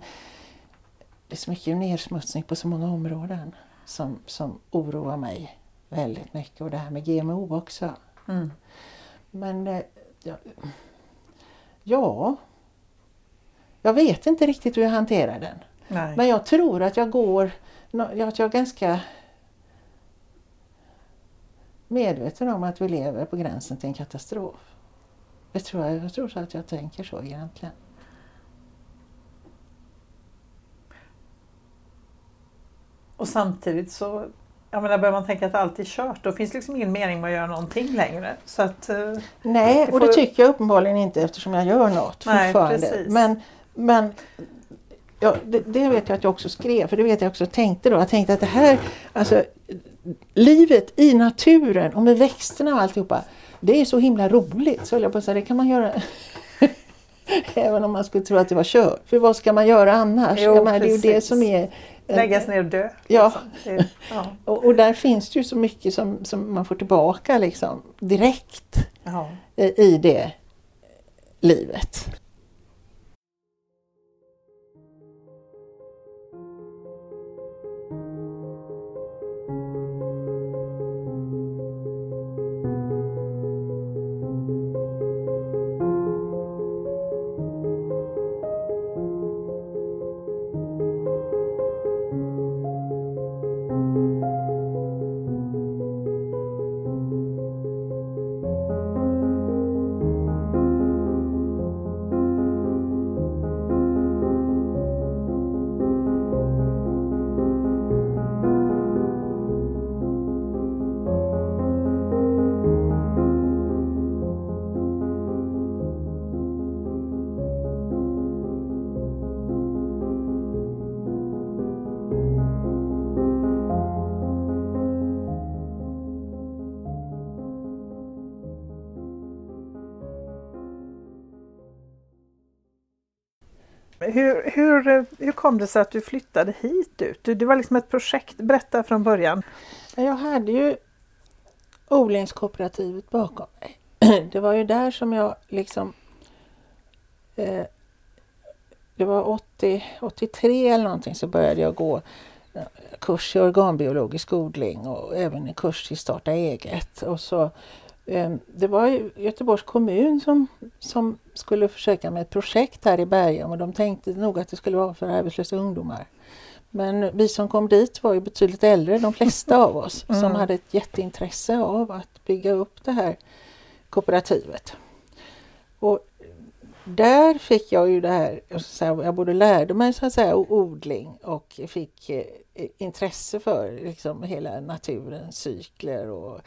A: det är så mycket nedsmutsning på så många områden som, som oroar mig väldigt mycket och det här med GMO också.
B: Mm.
A: Men eh, ja, ja, jag vet inte riktigt hur jag hanterar den.
B: Nej.
A: Men jag tror att jag går, att jag är ganska medveten om att vi lever på gränsen till en katastrof. Jag tror, jag tror så att jag tänker så egentligen.
B: Och samtidigt så jag menar, börjar man tänka att allt är kört då finns det liksom ingen mening med att göra någonting längre. Så att, eh,
A: Nej,
B: Det
A: och det tycker jag uppenbarligen inte eftersom jag gör något
B: Nej,
A: fortfarande.
B: precis.
A: Men, men ja, det, det vet jag att jag också skrev, för det vet jag också tänkte då. Jag tänkte att det här, alltså livet i naturen och med växterna och alltihopa, det är så himla roligt. Så jag på att säga, det kan man göra [laughs] även om man skulle tro att det var kört. För vad ska man göra annars?
B: Jo,
A: menar, det är ju det som är
B: läggas ner och dö.
A: Ja.
B: liksom. Ja. [laughs]
A: och, och där finns det ju så mycket som, som man får tillbaka liksom direkt
B: Ja.
A: i det livet.
B: Hur, hur, kom det sig att du flyttade hit ut? Det var liksom ett projekt, berätta från början.
A: Jag hade ju odlingskooperativet bakom mig. [clears throat] Det var ju där som jag liksom eh, det var 80, 83 eller någonting så började jag gå eh, kurs i organbiologisk odling och även en kurs i starta eget. Och så, eh, det var Göteborgs kommun som, som skulle försöka med ett projekt här i Bergum och de tänkte nog att det skulle vara för arbetslösa ungdomar. Men vi som kom dit var ju betydligt äldre, de flesta av [laughs] oss, mm. som hade ett jätteintresse av att bygga upp det här kooperativet. Och där fick jag ju det här, jag både lärde mig så att säga odling och fick eh, intresse för liksom hela naturens cykler. Och,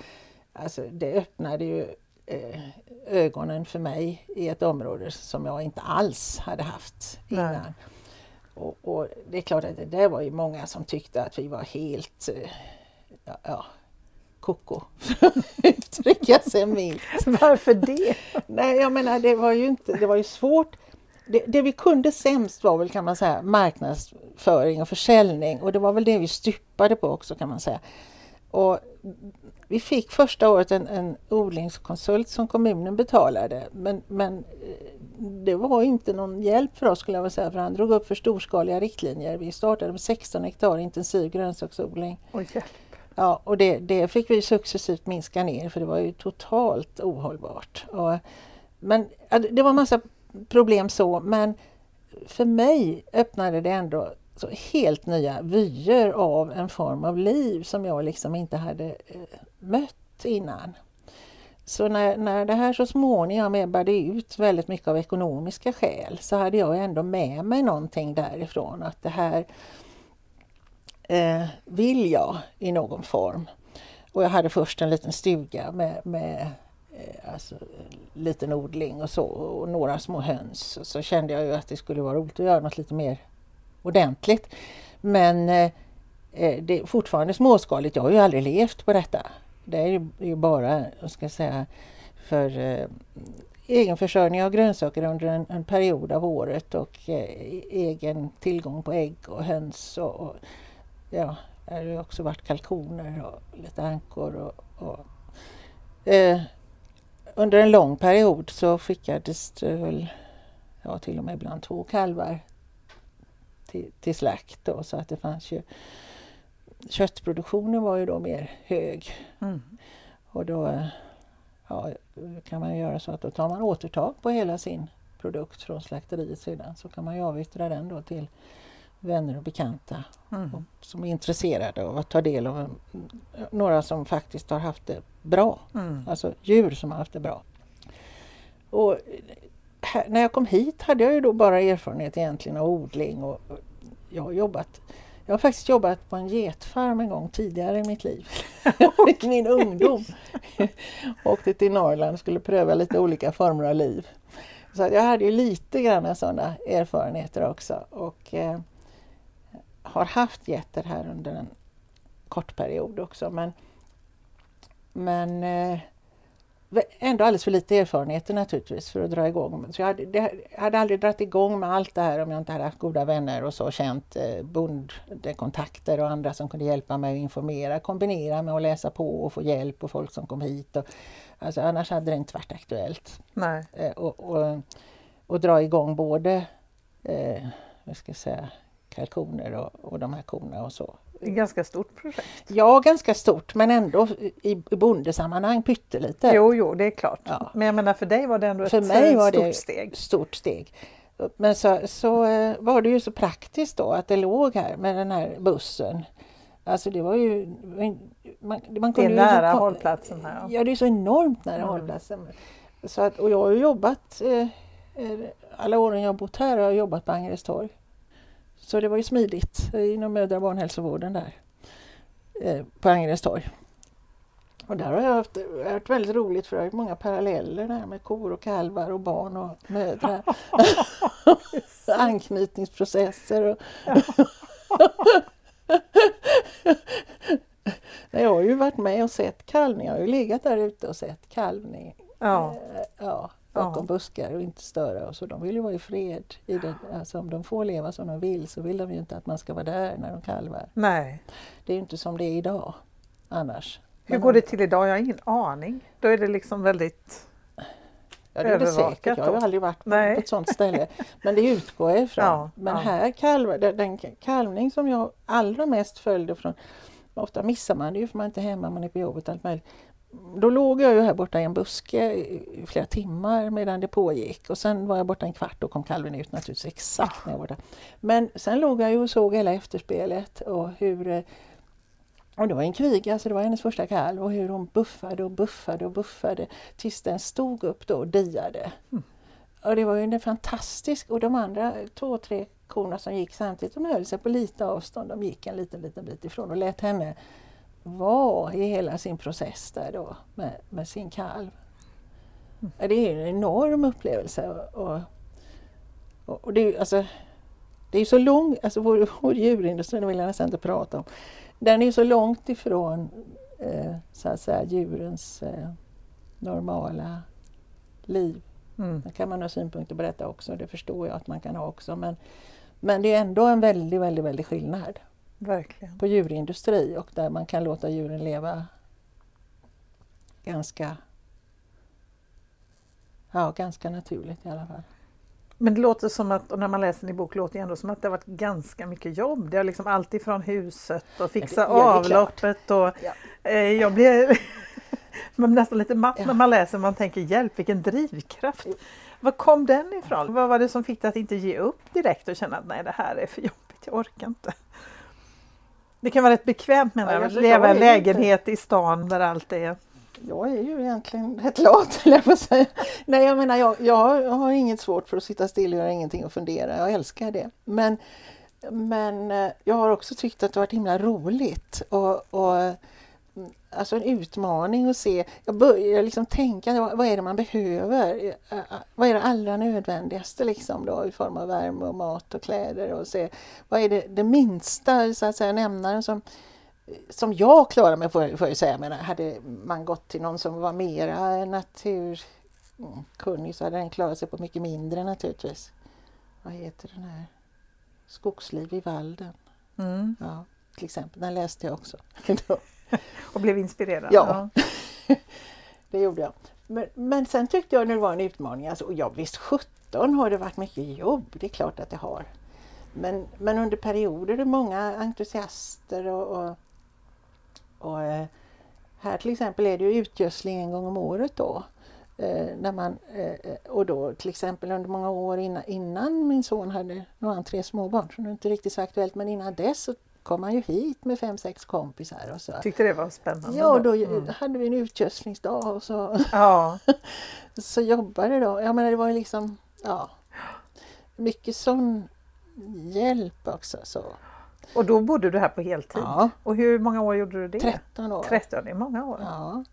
A: alltså, det öppnade ju eh, ögonen för mig i ett område som jag inte alls hade haft innan. Och, och, det är klart att det där var ju många som tyckte att vi var helt eh, ja, ja, koko, uttrycka sig milt. [laughs]
B: Varför det?
A: Nej, jag menar det var ju inte, det var ju svårt. Det, det, vi kunde sämst var väl kan man säga marknadsföring och försäljning och det var väl det vi stupade på också kan man säga. Och vi fick första året en, en odlingskonsult som kommunen betalade men, men eh, det var inte någon hjälp för oss skulle jag vilja säga för han drog upp för storskaliga riktlinjer. Vi startade med 16 hektar intensiv grönsaksodling.
B: Oj,
A: Ja, och det, det fick vi successivt minska ner för det var ju totalt ohållbart. Och, men det var massa problem så men för mig öppnade det ändå så helt nya vyer av en form av liv som jag liksom inte hade eh, mött innan. Så när, när det här så småningom ebbade ut väldigt mycket av ekonomiska skäl så hade jag ändå med mig någonting därifrån att det här eh, vill jag i någon form. Och jag hade först en liten stuga med, med eh, alltså, liten odling och så och några små höns. Så kände jag ju att det skulle vara roligt att göra något lite mer ordentligt. Men eh, eh, det är fortfarande småskaligt. Jag har ju aldrig levt på detta. Det är ju bara, jag ska säga, för eh, egenförsörjning av grönsaker under en, en, period av året och eh, egen tillgång på ägg och höns och, och ja, det har också varit kalkoner och lite ankor. Och, och eh, under en lång period så skickades det väl ja, till och med ibland två kalvar till, till slakt. Då, så att det fanns ju Köttproduktionen var ju då mer hög. Mm. Och då ja, kan man göra så att då tar man återtag på hela sin produkt från slakteriet sedan så kan man ju avyttra den då till vänner och bekanta mm. och som är intresserade av att ta del av några som faktiskt har haft det bra. Mm. Alltså djur som har haft det bra. Och här, när jag kom hit hade jag ju då bara erfarenhet egentligen av odling och jag har jobbat jag har faktiskt jobbat på en getfarm en gång tidigare i mitt liv. [laughs] I min ungdom. [laughs] Åkte till Norrland och skulle pröva lite olika former av liv. Så jag hade ju lite grann sådana erfarenheter också. Och, eh, har haft getter här under en kort period också. Men, men eh, ändå alldeles för lite erfarenheter naturligtvis för att dra igång. Så jag hade, det, jag hade aldrig dragit igång med allt det här om jag inte hade haft goda vänner och så känt eh, bondkontakter och andra som kunde hjälpa mig att informera, kombinera med att läsa på och få hjälp och folk som kom hit. Och, alltså, annars hade det inte varit aktuellt.
B: Nej.
A: Eh, och, och, och, dra igång både eh, ska säga, kalkoner och, och de här korna och så.
B: Ganska stort projekt.
A: Ja, ganska stort men ändå i, bondesammanhang pyttelite.
B: Jo, jo, det är klart. Ja. Men jag menar för dig var det ändå
A: för
B: ett
A: mig var
B: stort
A: det
B: steg.
A: stort steg. Men så, så eh, var det ju så praktiskt då att det låg här med den här bussen. Alltså det var ju...
B: Man, man kunde det är nära ju, hållplatsen här.
A: Ja. det är så enormt nära mm. hållplatsen. Så att, och jag har jobbat, eh, eh, alla åren jag har bott här har jag jobbat på Angeredstorg. Så det var ju smidigt inom mödra och barnhälsovården där eh, på Angeredstorg. Och där har jag haft, haft väldigt roligt för det är många paralleller där med kor och kalvar och barn och mödrar. [laughs] Anknytningsprocesser. Och [laughs] jag har ju varit med och sett kalvning, jag har ju legat där ute och sett kalvning.
B: Ja.
A: ja bakom
B: Ja.
A: buskar och inte störa oss. Och de vill ju vara i fred. I det, alltså om de får leva som de vill så vill de ju inte att man ska vara där när de kalvar.
B: Nej.
A: Det är ju inte som det är idag annars.
B: Hur
A: Men
B: går det till idag? Jag har ingen aning. Då är det liksom väldigt...
A: Ja, det är det säkert. Jag har ju aldrig varit på, på ett sådant ställe. Men det utgår jag ifrån. [laughs]
B: Ja,
A: Men
B: ja.
A: här kalvar, den, den kalvning som jag allra mest följde från, ofta missar man det ju för man är inte hemma, man är på jobbet. Allt möjligt. Då låg jag ju här borta i en buske i flera timmar medan det pågick och sen var jag borta en kvart och kom kalven ut naturligtvis exakt när jag var borta. Men sen låg jag ju och såg hela efterspelet och hur eh, och det var en kviga, alltså det var hennes första kalv och hur hon buffade och buffade och buffade tills den stod upp då och diade. Och det var ju en fantastisk och de andra två, tre korna som gick samtidigt, de höll sig på lite avstånd. De gick en liten, liten bit ifrån och lät henne vara i hela sin process där då med, med sin kalv. Ja, Det är en enorm upplevelse. Och, och, och, det, är, alltså, det är så långt, alltså vår, vår djurindustri, vill jag nästan inte prata om, den är så långt ifrån eh, så att säga djurens eh, normala liv.
B: Mm.
A: Det kan man ha synpunkter på detta också, det förstår jag att man kan ha också. Men, men det är ändå en väldigt, väldigt, väldigt skillnad
B: Verkligen.
A: på djurindustri och där man kan låta djuren leva ganska, ja, ganska naturligt i alla fall.
B: Men det låter som att, och när man läser din bok, låter det ändå som att det har varit ganska mycket jobb. Det har liksom allt ifrån huset och fixa
A: Ja,
B: avloppet och
A: Ja.
B: eh, jag blir [laughs] man nästan lite matt
A: Ja.
B: när man läser, man tänker hjälp vilken drivkraft. Var kom den ifrån? Vad var det som fick dig att inte ge upp direkt och känna att nej det här är för jobbigt, jag orkar inte. Det kan vara rätt bekvämt menar
A: Ja,
B: jag, att leva i en
A: är inte-
B: lägenhet i stan där allt är...
A: Jag är ju egentligen rätt lat, höll jag säga. Nej, jag menar, jag, jag har inget svårt för att sitta still och göra ingenting och fundera. Jag älskar det. Men, men eh, jag har också tyckt att det har varit himla roligt. Och, och, alltså en utmaning att se. Jag börjar liksom tänka, vad vad är det man behöver? Eh, eh, Vad är det allra nödvändigaste liksom då, i form av värme och mat och kläder? Och se, vad är det, det minsta så att säga, nämnaren som som jag klarar mig får, får jag säga, men hade man gått till någon som var mera naturkunnig så hade den klarat sig på mycket mindre naturligtvis. Vad heter den här? Skogsliv i Valden.
B: Mm.
A: Ja, till exempel. Den läste jag också. [laughs] [laughs]
B: Och blev inspirerad.
A: Ja. [laughs] det gjorde jag. Men, men sen tyckte jag det var en utmaning. Alltså, och ja, visst 17 har det varit mycket jobb, det är klart att det har. Men, men under perioder är det många entusiaster och, och, och eh, här till exempel är det ju utgödsling en gång om året då. Eh, när man, eh, och då till exempel under många år innan, innan min son hade, nu har han tre småbarn så det är inte riktigt så aktuellt, men innan dess så kom han ju hit med fem, sex kompisar och så.
B: Tyckte det var spännande.
A: Ja, då
B: Mm.
A: hade vi en utgödslingsdag och så,
B: Ja, [laughs]
A: så jobbade då. Jag menar det var ju liksom, ja, mycket sån hjälp också. Så.
B: och då bodde du här på heltid.
A: Ja,
B: Och hur många år gjorde du det?
A: 13 år.
B: 13, det är många år.
A: Ja.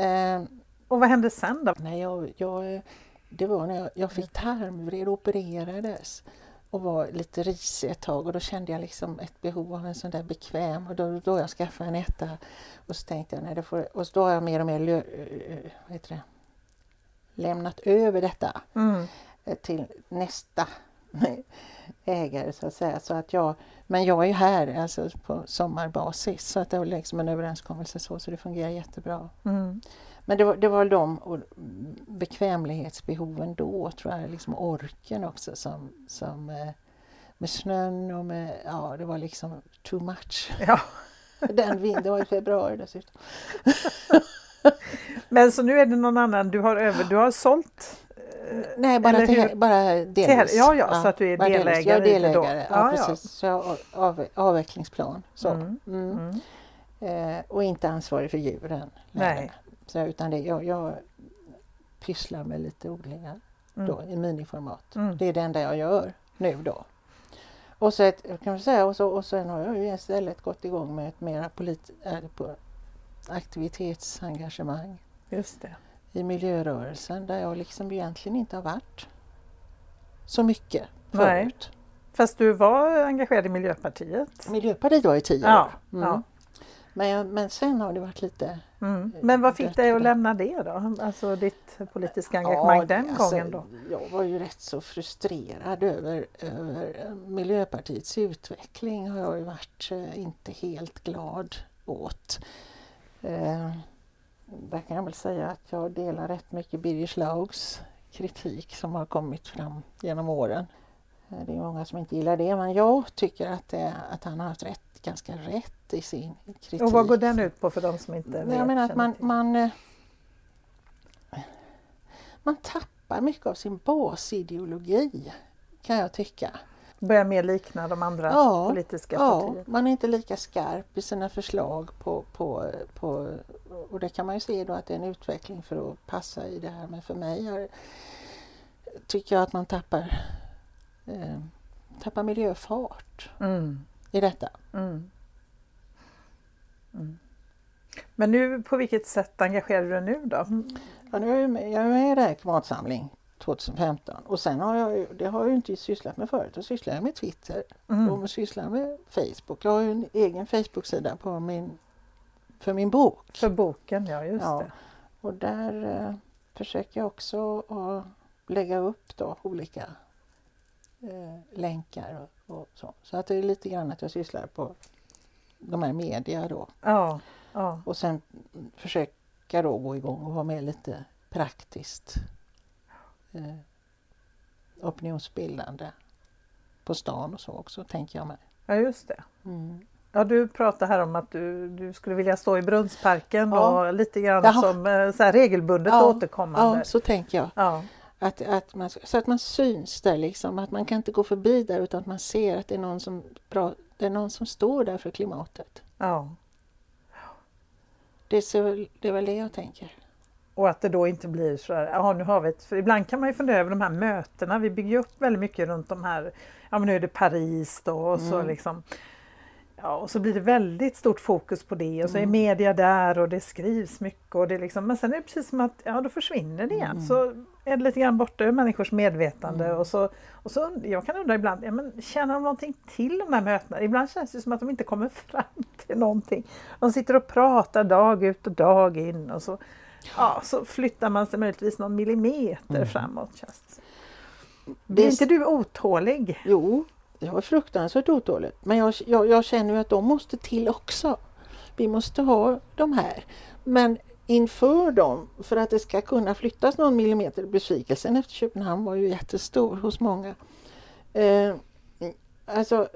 A: Eh,
B: Och vad hände sen då?
A: nej, jag, jag, det var när jag, jag fick tarmvred och opererades och var lite risig ett tag och då kände jag liksom ett behov av en sån där bekväm och då, då jag skaffade en etta och så tänkte jag nej, det får, och då har jag mer och mer lö, eh, vad heter det, lämnat över detta
B: Mm.
A: till nästa [laughs] ägare så att säga. Så att jag, men jag är ju här alltså på sommarbasis så att det var liksom en överenskommelse så, så det fungerar jättebra.
B: Mm.
A: Men det var, det var de och bekvämlighetsbehoven då tror jag, liksom orken också som, som eh, med snön och med, ja det var liksom too much.
B: Ja. [laughs]
A: Den vinden, var i februari dessutom. [laughs]
B: Men så nu är det någon annan, du har, över, du har sålt?
A: Nej, bara, till, bara delvis.
B: ja, ja, så att du är delägare
A: Jag är delägare, ja,
B: Ja, ja.
A: precis. Så jag av, avvecklingsplan. Så.
B: Mm.
A: Mm.
B: Mm.
A: Eh, och inte ansvarig för djuren.
B: Nej.
A: Så, utan det, jag, jag pysslar med lite odlingar då, i miniformat.
B: Mm.
A: Det är det enda jag gör nu då. Och, så ett, kan man säga, och, så, och sen har jag ju istället gått igång med ett mera polit, äh, på aktivitetsengagemang
B: Just det.
A: i miljörörelsen där jag liksom egentligen inte har varit så mycket
B: Nej.
A: förut.
B: Fast du var engagerad i Miljöpartiet?
A: Miljöpartiet var i tio
B: Ja,
A: år. Mm.
B: ja.
A: Men, men sen har det varit lite...
B: Mm. Men vad fick dig att lämna det då? Alltså ditt politiska engagemang ja, den alltså, gången då?
A: Jag var ju rätt så frustrerad över, över Miljöpartiets utveckling har jag ju varit eh, inte helt glad åt. Eh, där kan jag väl säga att jag delar rätt mycket Birger Schlaugs kritik som har kommit fram genom åren. Eh, det är många som inte gillar det men jag tycker att, det, att han har haft rätt, ganska rätt i sin kritik.
B: Och vad går den ut på för de som inte vet?
A: Jag menar att man, man, eh, man tappar mycket av sin basideologi kan jag tycka.
B: Börjar mer likna de andra ja, politiska
A: ja,
B: partierna?
A: man är inte lika skarp i sina förslag på, på, på och det kan man ju se då att det är en utveckling för att passa i det här men för mig har, tycker jag att man tappar eh, tappar miljöfart mm. I detta. Mm.
B: Mm. Men nu, på vilket sätt engagerar du dig nu då?
A: Ja, nu är jag, med, jag är med i det här klimatsamling 2015 och sen har jag det har jag inte sysslat med förut. Jag sysslar med Twitter mm. och sysslar med Facebook. Jag har ju en egen Facebook-sida på min, för min bok.
B: För boken, ja just ja. det.
A: Och där eh, försöker jag också att lägga upp då olika eh, länkar och, och, så. Så att det är lite grann att jag sysslar på de här media då.
B: Ja, ja.
A: Och sen försöka då gå igång och vara med lite praktiskt eh, opinionsbildande på stan och så också, tänker jag mig.
B: Ja, just det. Mm. Ja, du pratade här om att du, du skulle vilja stå i Brunnsparken ja. och lite grann Jaha. som eh, så regelbundet ja. återkommande.
A: Ja, så tänker jag. Ja. Att, att man, så att man syns där liksom, att man kan inte gå förbi där utan att man ser att det är någon som, bra, det är någon som står där för klimatet.
B: Ja.
A: Det är, så, det är väl det jag tänker.
B: Och att det då inte blir så här, ja nu har vi ett, för ibland kan man ju fundera över de här mötena, vi bygger upp väldigt mycket runt de här, ja men nu är det Paris då och mm. så liksom Ja, och så blir det väldigt stort fokus på det och så är mm. media där och det skrivs mycket och det liksom, men sen är det precis som att ja, då försvinner det igen. Mm. Så är det lite grann borta ur människors medvetande mm. och, så, och så jag kan undra ibland, ja, men känner de någonting till de här mötena? Ibland känns det som att de inte kommer [laughs] fram till någonting. De sitter och pratar dag ut och dag in och så, ja, så flyttar man sig möjligtvis någon millimeter mm. framåt. Känns det. Blir inte du otålig?
A: Jo, jag är fruktansvärt otålig. Men jag, jag, jag känner ju att de måste till också. Vi måste ha de här. Men inför dem, för att det ska kunna flyttas någon millimeter, besvikelsen efter Köpenhamn var ju jättestor hos många. Eh, alltså,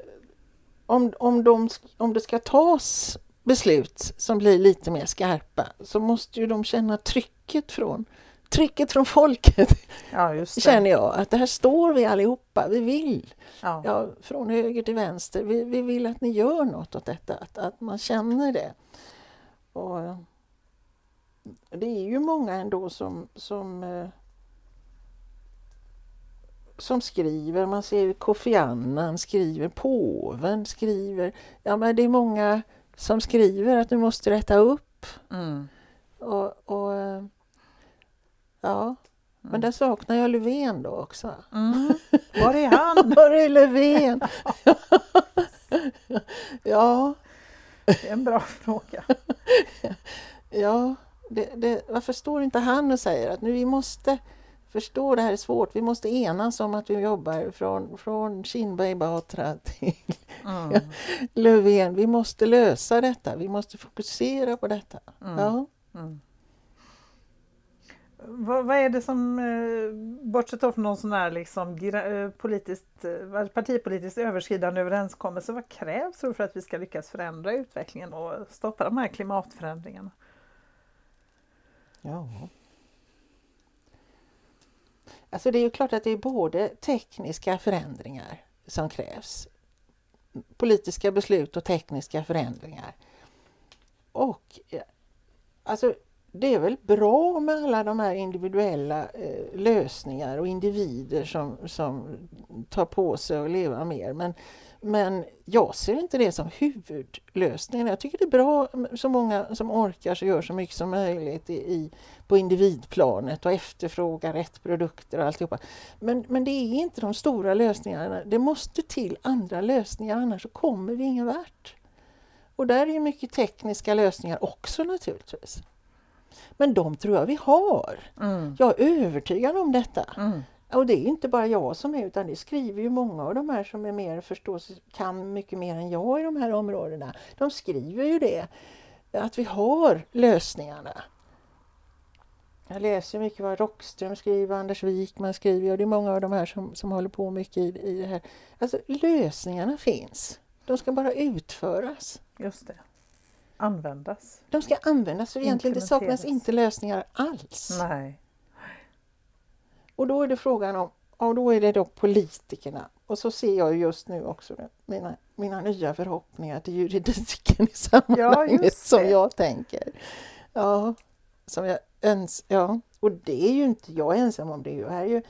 A: om, om, de, om det ska tas beslut som blir lite mer skarpa så måste ju de känna trycket från trycket från folket [laughs]
B: ja,
A: känner jag. Att här står vi allihopa, vi vill. Ja. ja. från höger till vänster, vi, vi vill att ni gör något åt detta, att, att man känner det. Och det är ju många ändå som, som, eh, som skriver, man ser Kofi Annan skriver, påven skriver. Ja men det är många som skriver att du måste rätta upp. Mm. Och, och Ja, men mm. där saknar jag Löfven då också.
B: Mm. [laughs] Var är han? [laughs]
A: Var är Löfven? [laughs] ja.
B: Det är en bra fråga.
A: ja, det, det, varför står inte han och säger att nu vi måste förstå det här är svårt. Vi måste enas om att vi jobbar från, från Kinberg Batra [laughs] till mm. Löfven. Vi måste lösa detta. Vi måste fokusera på detta. Mm. Ja. Mm.
B: Vad, vad, är det som, eh, bortsett från någon sån här liksom, eh, politiskt, eh, partipolitiskt överskridande överenskommelse, vad krävs för att vi ska lyckas förändra utvecklingen och stoppa de här klimatförändringarna?
A: Ja. Alltså det är ju klart att det är både tekniska förändringar som krävs, politiska beslut och tekniska förändringar. Och eh, alltså det är väl bra med alla de här individuella eh, lösningar och individer som, som tar på sig att leva mer. Men, men jag ser inte det som huvudlösningen. Jag tycker det är bra så många som orkar så gör så mycket som möjligt i, i, på individplanet och efterfrågar rätt produkter och alltihopa. Men, men det är inte de stora lösningarna. Det måste till andra lösningar annars kommer vi ingen vart. Och där är mycket tekniska lösningar också naturligtvis. Men de tror jag vi har.
B: Mm.
A: Jag är övertygad om detta.
B: Mm.
A: Och det är inte bara jag som är utan det skriver ju många av de här som är mer förstås, kan mycket mer än jag i de här områdena. De skriver ju det, att vi har lösningarna. Jag läser mycket vad Rockström skriver, Anders Wikman skriver och det är många av de här som, som håller på mycket i, i det här. Alltså lösningarna finns, de ska bara utföras.
B: Just det. Användas.
A: De ska användas, för egentligen det saknas inte lösningar alls.
B: Nej.
A: Och då är det frågan om, och då är det då politikerna. Och så ser jag just nu också mina, mina nya förhoppningar till juridiken i sammanhanget
B: just
A: som jag tänker. Ja, som jag öns ja. Och det är ju inte jag ensam om det. Här är ju,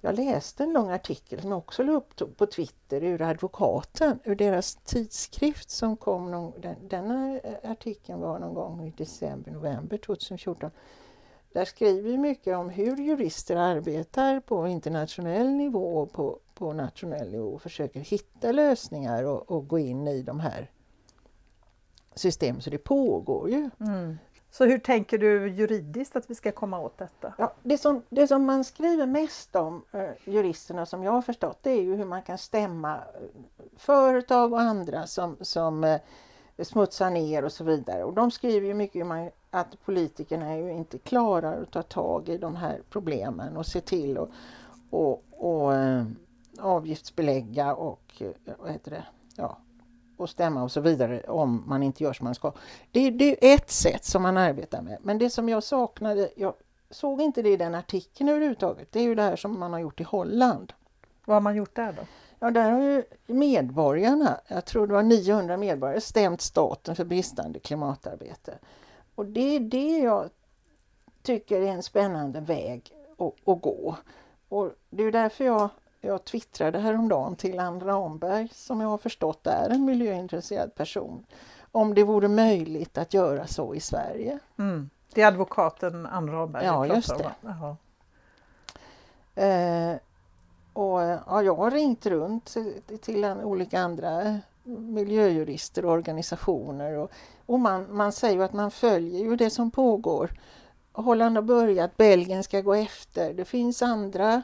A: jag läste en lång artikel som jag också la upp på Twitter ur advokaten, ur deras tidskrift som kom någon, den, denna eh, artikeln var någon gång i december, november 2014. Där skriver vi mycket om hur jurister arbetar på internationell nivå och på, på nationell nivå och försöker hitta lösningar och, och gå in i de här systemen. Så det pågår ju.
B: Mm. Så hur tänker du juridiskt att vi ska komma åt detta?
A: Ja, det, som, det som man skriver mest om, eh, juristerna som jag har förstått, det är ju hur man kan stämma eh, företag och andra som, som eh, smutsar ner och så vidare. Och de skriver ju mycket om man- att politikerna ju inte klarar att ta tag i de här problemen och se till att och, och, eh, avgiftsbelägga och eh, vad heter det? Ja, och stämma och så vidare om man inte gör som man ska. Det, det är ett sätt som man arbetar med. Men det som jag saknade, jag såg inte det i den artikeln överhuvudtaget, det är ju det här som man har gjort i Holland.
B: Vad har man gjort där då?
A: Ja, där har ju medborgarna, jag tror det var 900 medborgare, stämt staten för bristande klimatarbete. Och det är det jag tycker är en spännande väg att, att gå. Och det är därför jag, jag twittrade häromdagen till Ann Ramberg, som jag har förstått är en miljöintresserad person, om det vore möjligt att göra så i Sverige.
B: Mm. Det är advokaten Ann Ramberg
A: Ja, just det. Eh, och ja, jag har ringt runt till- till olika andra miljöjurister och organisationer och, och man, man säger ju att man följer ju det som pågår. Holland har börjat, Belgien ska gå efter. Det finns andra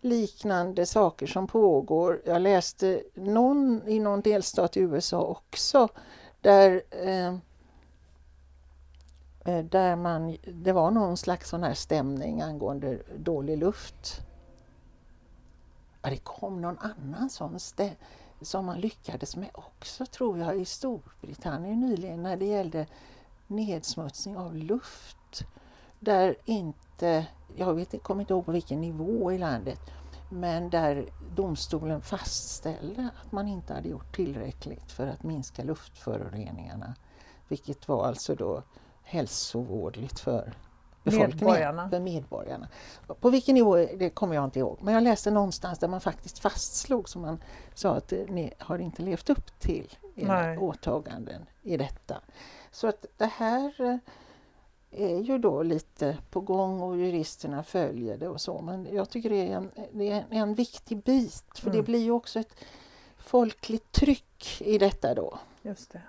A: liknande saker som pågår. Jag läste någon i någon delstat i USA också där eh, eh där man, det var någon slags sån här stämning angående dålig luft. Ja, det kom någon annan sån stämning som man lyckades med också tror jag i Storbritannien nyligen när det gällde nedsmutsning av luft. Där inte, jag vet, kommer inte ihåg på vilken nivå i landet, men där domstolen fastställde att man inte hade gjort tillräckligt för att minska luftföroreningarna. Vilket var alltså då hälsovådligt för befolkningen,
B: Medborgarna.
A: för medborgarna. På vilken nivå, det kommer jag inte ihåg, men jag läste någonstans där man faktiskt fastslog, som man sa att ni har inte levt upp till era
B: Nej.
A: åtaganden i detta. Så att det här eh, är ju då lite på gång och juristerna följer det och så. Men jag tycker det är en, det är en, viktig bit för det
B: Mm.
A: blir ju också ett folkligt tryck i detta då.
B: Just det.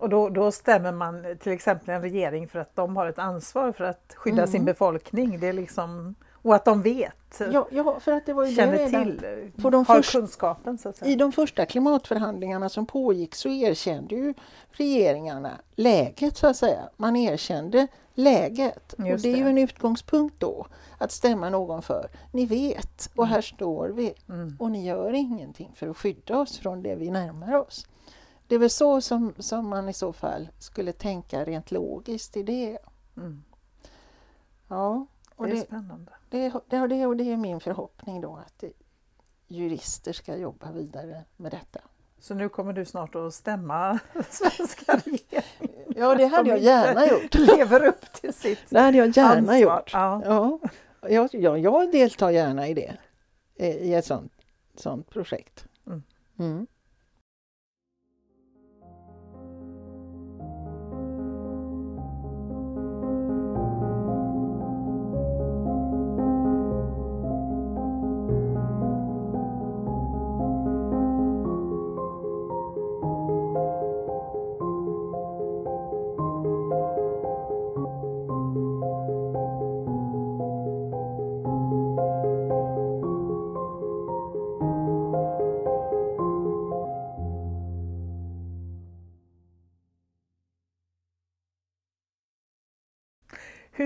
B: Och då, då stämmer man till exempel en regering för att de har ett ansvar för att skydda
A: Mm.
B: sin befolkning. Det är liksom, och att de vet,
A: Ja, ja för att det var ju det
B: känner
A: redan
B: till,
A: på de
B: har
A: först-
B: kunskapen så att säga.
A: I de första klimatförhandlingarna som pågick så erkände ju regeringarna läget så att säga. Man erkände läget och
B: Just
A: det är ju
B: det.
A: en utgångspunkt då att stämma någon för. Ni vet och här står vi
B: Mm.
A: och ni gör ingenting för att skydda oss från det vi närmar oss. Det är väl så som, som man i så fall skulle tänka rent logiskt i det.
B: Mm.
A: Ja, och
B: Det är
A: det,
B: spännande.
A: det, det, det, och det är min förhoppning då att jurister ska jobba vidare med detta.
B: Så nu kommer du snart att stämma [laughs] svenska regeringen.
A: Ja, det hade
B: De
A: jag gärna gjort. [laughs]
B: Lever upp till sitt
A: Det hade jag gärna
B: ansvar.
A: gjort.
B: Ja.
A: Ja, jag, jag, jag deltar gärna i det, eh, i ett sånt, sånt projekt.
B: Mm.
A: Mm.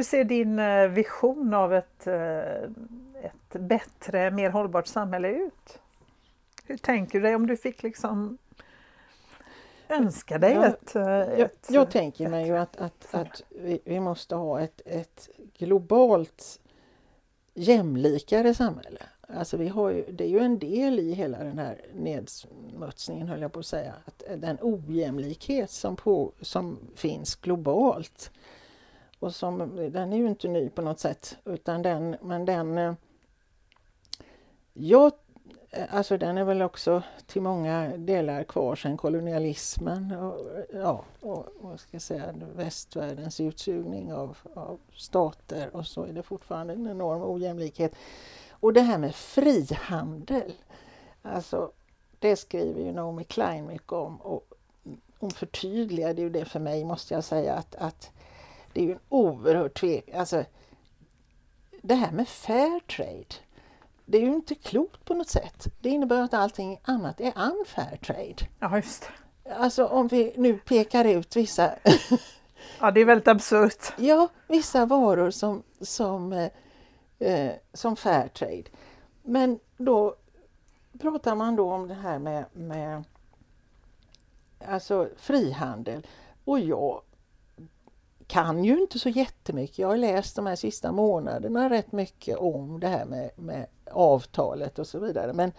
B: Ser din eh, vision av ett, eh, ett bättre, mer hållbart samhälle ut? Hur tänker du dig om du fick liksom önska dig ett, eh,
A: Jag,
B: ett...
A: jag tänker mig ju att, att, att vi, vi måste ha ett, ett globalt jämlikare samhälle. Alltså vi har ju, det är ju en del i hela den här nedsmutsningen, höll jag på att säga, att den ojämlikhet som, på, som finns globalt. Och som, den är ju inte ny på något sätt, utan den, men den... Eh, jag, eh, alltså den är väl också till många delar kvar sedan kolonialismen och, ja, och vad ska jag säga, västvärldens utsugning av, av stater och så är det fortfarande en enorm ojämlikhet. Och det här med frihandel, alltså det skriver ju Naomi Klein mycket om och hon förtydligade ju det för mig måste jag säga att, att det är ju en oerhört tvek... Alltså, det här med fair trade, det är ju inte klokt på något sätt. Det innebär att allting annat är unfair trade.
B: Ja, just det.
A: Alltså om vi nu pekar ut vissa, [laughs]
B: Ja, det är väldigt absurt.
A: ja, vissa varor som, som, eh, eh, som fair trade. Men då pratar man då om det här med, med alltså frihandel. Och jag kan ju inte så jättemycket. Jag har läst de här sista månaderna rätt mycket om det här med, med avtalet och så vidare. Men,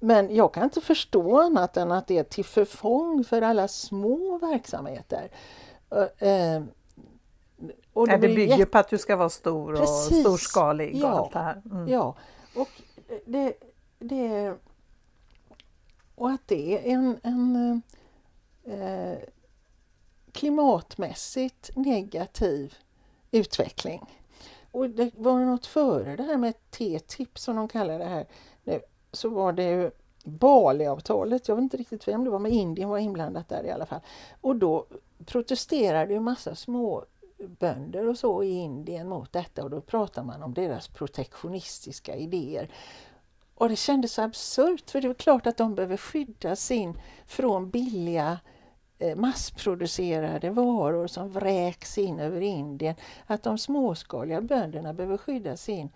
A: men jag kan inte förstå annat än att det är till förfång för alla små verksamheter. Eh, eh, och
B: det
A: blir
B: bygger
A: jätte-
B: på att du ska vara stor och
A: Precis.
B: storskalig och
A: Ja.
B: allt det här. Mm.
A: Ja, och det, det och att det är en, en eh, klimatmässigt negativ utveckling. Och det var något före det här med TTIP som de kallar det här nu, så var det ju Bali-avtalet, jag vet inte riktigt vem det var, men Indien var inblandat där i alla fall. Och då protesterade ju massa små bönder och så i Indien mot detta och då pratar man om deras protektionistiska idéer. Och det kändes så absurt för det är klart att de behöver skydda sin från billiga eh, massproducerade varor som vräks in över Indien. Att de småskaliga bönderna behöver skydda sin.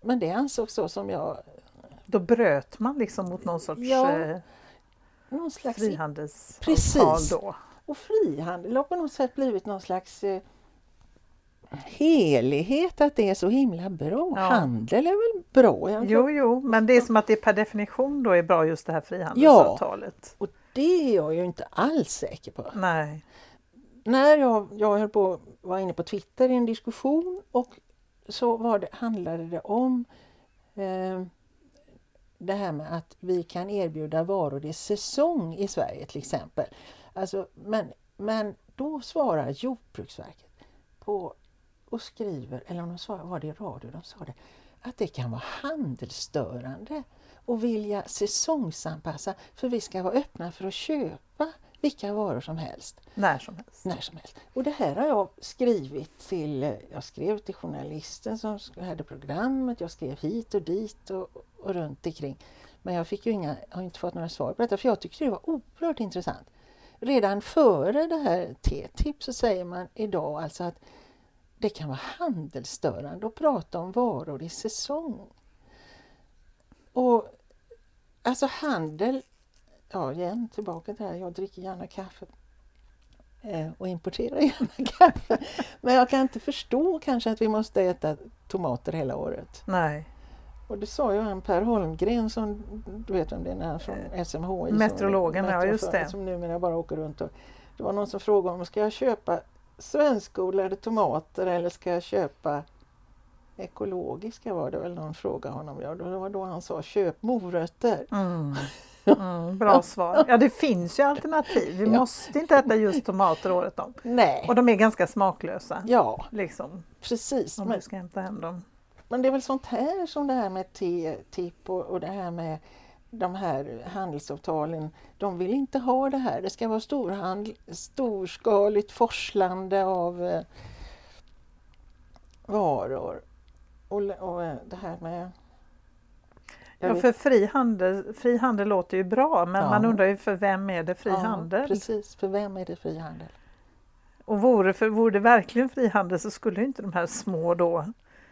A: Men det ansågs så som jag,
B: Då bröt man liksom mot någon sorts
A: Ja,
B: eh,
A: någon slags
B: frihandelsavtal
A: Precis.
B: då.
A: Och frihandel har på något sätt blivit någon slags eh, helighet, att det är så himla bra.
B: Ja.
A: Handel är väl bra?
B: Jo, jo, men det är som att det per definition då är bra just det här frihandelsavtalet.
A: Och det är jag ju inte alls säker på.
B: Nej.
A: När jag, jag höll på, var inne på Twitter i en diskussion och så var det, handlade det om eh, det här med att vi kan erbjuda varor i säsong i Sverige till exempel. Alltså, men, men då svarar Jordbruksverket på och skriver, eller om de svarar, var det i radio de sa det, att det kan vara handelsstörande och vilja säsongsanpassa för vi ska vara öppna för att köpa vilka varor som helst
B: När som helst.
A: när som helst. Och det här har jag skrivit till, jag skrev till journalisten som hade programmet, jag skrev hit och dit och, och runt omkring. Men jag fick ju inga, har inte fått några svar på detta för jag tyckte det var oerhört intressant. Redan före det här TTIP så säger man idag alltså att det kan vara handelsstörande att prata om varor i säsong. Och alltså handel, ja igen tillbaka till det här, jag dricker gärna kaffe eh, och importerar gärna [laughs] kaffe. Men jag kan inte förstå kanske att vi måste äta tomater hela året.
B: Nej.
A: Och det sa ju han Per Holmgren som, du vet vem det är, han från SMHI. som-
B: Meteorologen, ja, just det.
A: Som numera bara åker runt och det var någon som frågade om ska jag köpa svenskodlade tomater eller ska jag köpa ekologiska var det väl någon frågade honom. Ja, det var då han sa köp morötter.
B: Mm. [laughs] Mm, bra svar. Ja, det finns ju alternativ. Vi
A: Ja.
B: måste inte äta just tomater året om.
A: Nej,
B: Och de är ganska smaklösa.
A: ja
B: Liksom,
A: precis.
B: om
A: Men,
B: du ska hämta hem dem.
A: men det är väl sånt här som det här med TTIP och, och det här med de här handelsavtalen. De vill inte ha det här. Det ska vara storhandel, storskaligt forslande av eh, varor. Och, och eh, det här med...
B: Ja, för fri handel, fri handel låter ju bra men
A: Ja.
B: man undrar ju för vem är det fri
A: Ja? Precis, för vem är det fri handel?
B: Och vore, för, vore det verkligen frihandel så skulle inte de här små då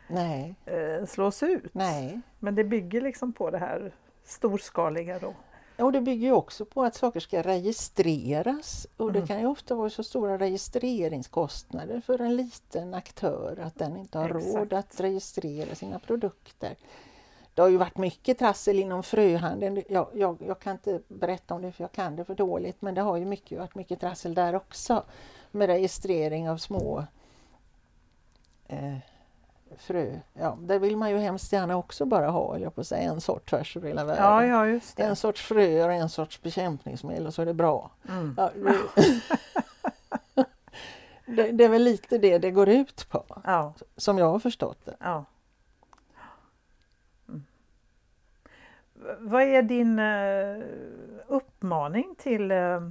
A: Nej,
B: eh, slås ut.
A: nej.
B: Men det bygger liksom på det här storskaliga då.
A: Och det bygger ju också på att saker ska registreras och det
B: Mm.
A: kan ju ofta vara så stora registreringskostnader för en liten aktör att den inte har
B: Exakt.
A: råd att registrera sina produkter. Det har ju varit mycket trassel inom fröhandeln. Jag, jag, jag kan inte berätta om det för jag kan det för dåligt men det har ju mycket, varit mycket trassel där också med registrering av små eh, frö. Ja, där vill man ju hemskt gärna också bara ha, eller jag på att säga, en sort tvärs över hela världen.
B: Ja, ja just det.
A: En sorts fröer och en sorts bekämpningsmedel och så är det bra.
B: Mm.
A: Ja, det, [laughs] det, det är väl lite det det går ut på,
B: Ja,
A: som jag har förstått det.
B: ja. Mm. Vad är din eh, uppmaning till, eh,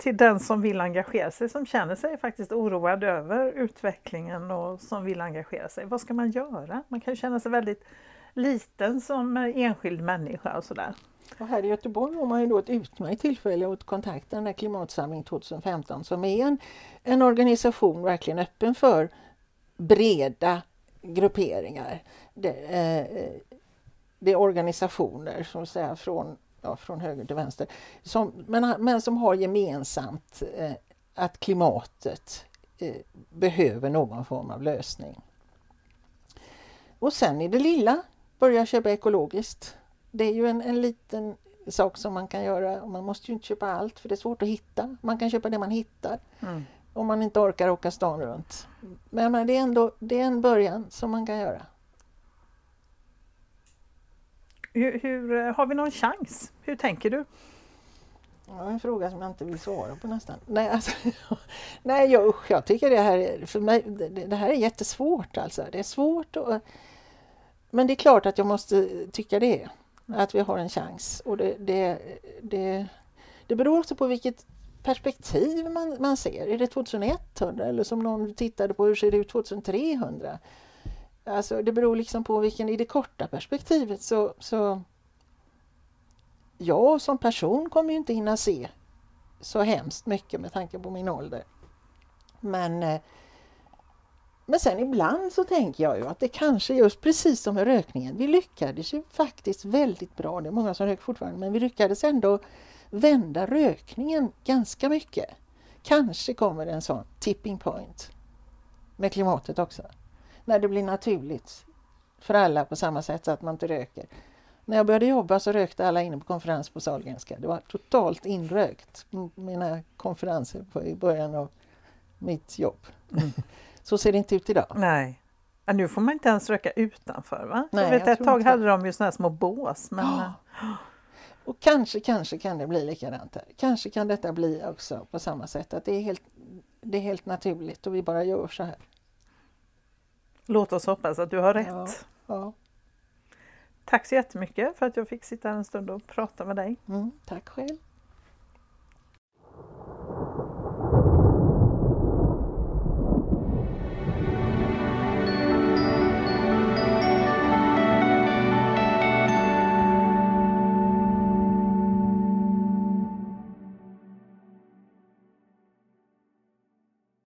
B: till den som vill engagera sig, som känner sig faktiskt oroad över utvecklingen och som vill engagera sig? Vad ska man göra? Man kan ju känna sig väldigt liten som enskild människa och sådär.
A: Och här i Göteborg har man ju då ett utmärkt tillfälle att kontakta den här Klimatsamling 2015 som är en, en organisation verkligen öppen för breda grupperingar. Det, eh, det är organisationer som säga, från, ja, från höger till vänster som, men, men som har gemensamt eh, att klimatet eh, behöver någon form av lösning. Och sen i det lilla, börja köpa ekologiskt. Det är ju en, en liten sak som man kan göra. Man måste ju inte köpa allt för det är svårt att hitta. Man kan köpa det man hittar
B: Mm.
A: om man inte orkar åka stan runt. Men, men det, är ändå, det är en början som man kan göra.
B: Hur, hur, eh, har vi någon chans? Hur tänker du?
A: Ja, en fråga som jag inte vill svara på nästan. Nej, alltså, [laughs] nej jag, usch, jag tycker det här, är- för mig, det, det här är jättesvårt alltså. Det är svårt och, Men det är klart att jag måste tycka det. Att vi har en chans. Och det, det, det, det beror också på vilket perspektiv man, man ser. Är det 2100 eller som någon tittade på hur ser det ut 2300? Alltså det beror liksom på vilken, i det korta perspektivet så, så jag som person kommer ju inte hinna se så hemskt mycket med tanke på min ålder. Men, eh, men sen ibland så tänker jag ju att det kanske just precis som med rökningen, vi lyckades ju faktiskt väldigt bra, det är många som röker fortfarande, men vi lyckades ändå vända rökningen ganska mycket. Kanske kommer det en sån tipping point med klimatet också. När det blir naturligt för alla på samma sätt så att man inte röker. När jag började jobba så rökte alla inne på konferens på Sahlgrenska. Det var totalt inrökt, mina konferenser på, i början av mitt jobb.
B: Mm. [laughs]
A: Så ser det inte ut idag.
B: Nej. Ja, nu får man inte ens röka utanför va?
A: Nej,
B: jag vet
A: jag
B: ett tag
A: inte
B: hade de ju såna här små bås. Men, eh,
A: Och kanske, kanske kan det bli likadant här. Kanske kan detta bli också på samma sätt. Att det är helt, det är helt naturligt och vi bara gör så här.
B: Låt oss hoppas att du har rätt.
A: Ja. Ja.
B: Tack så jättemycket för att jag fick sitta här en stund och prata med dig.
A: Mm, tack själv.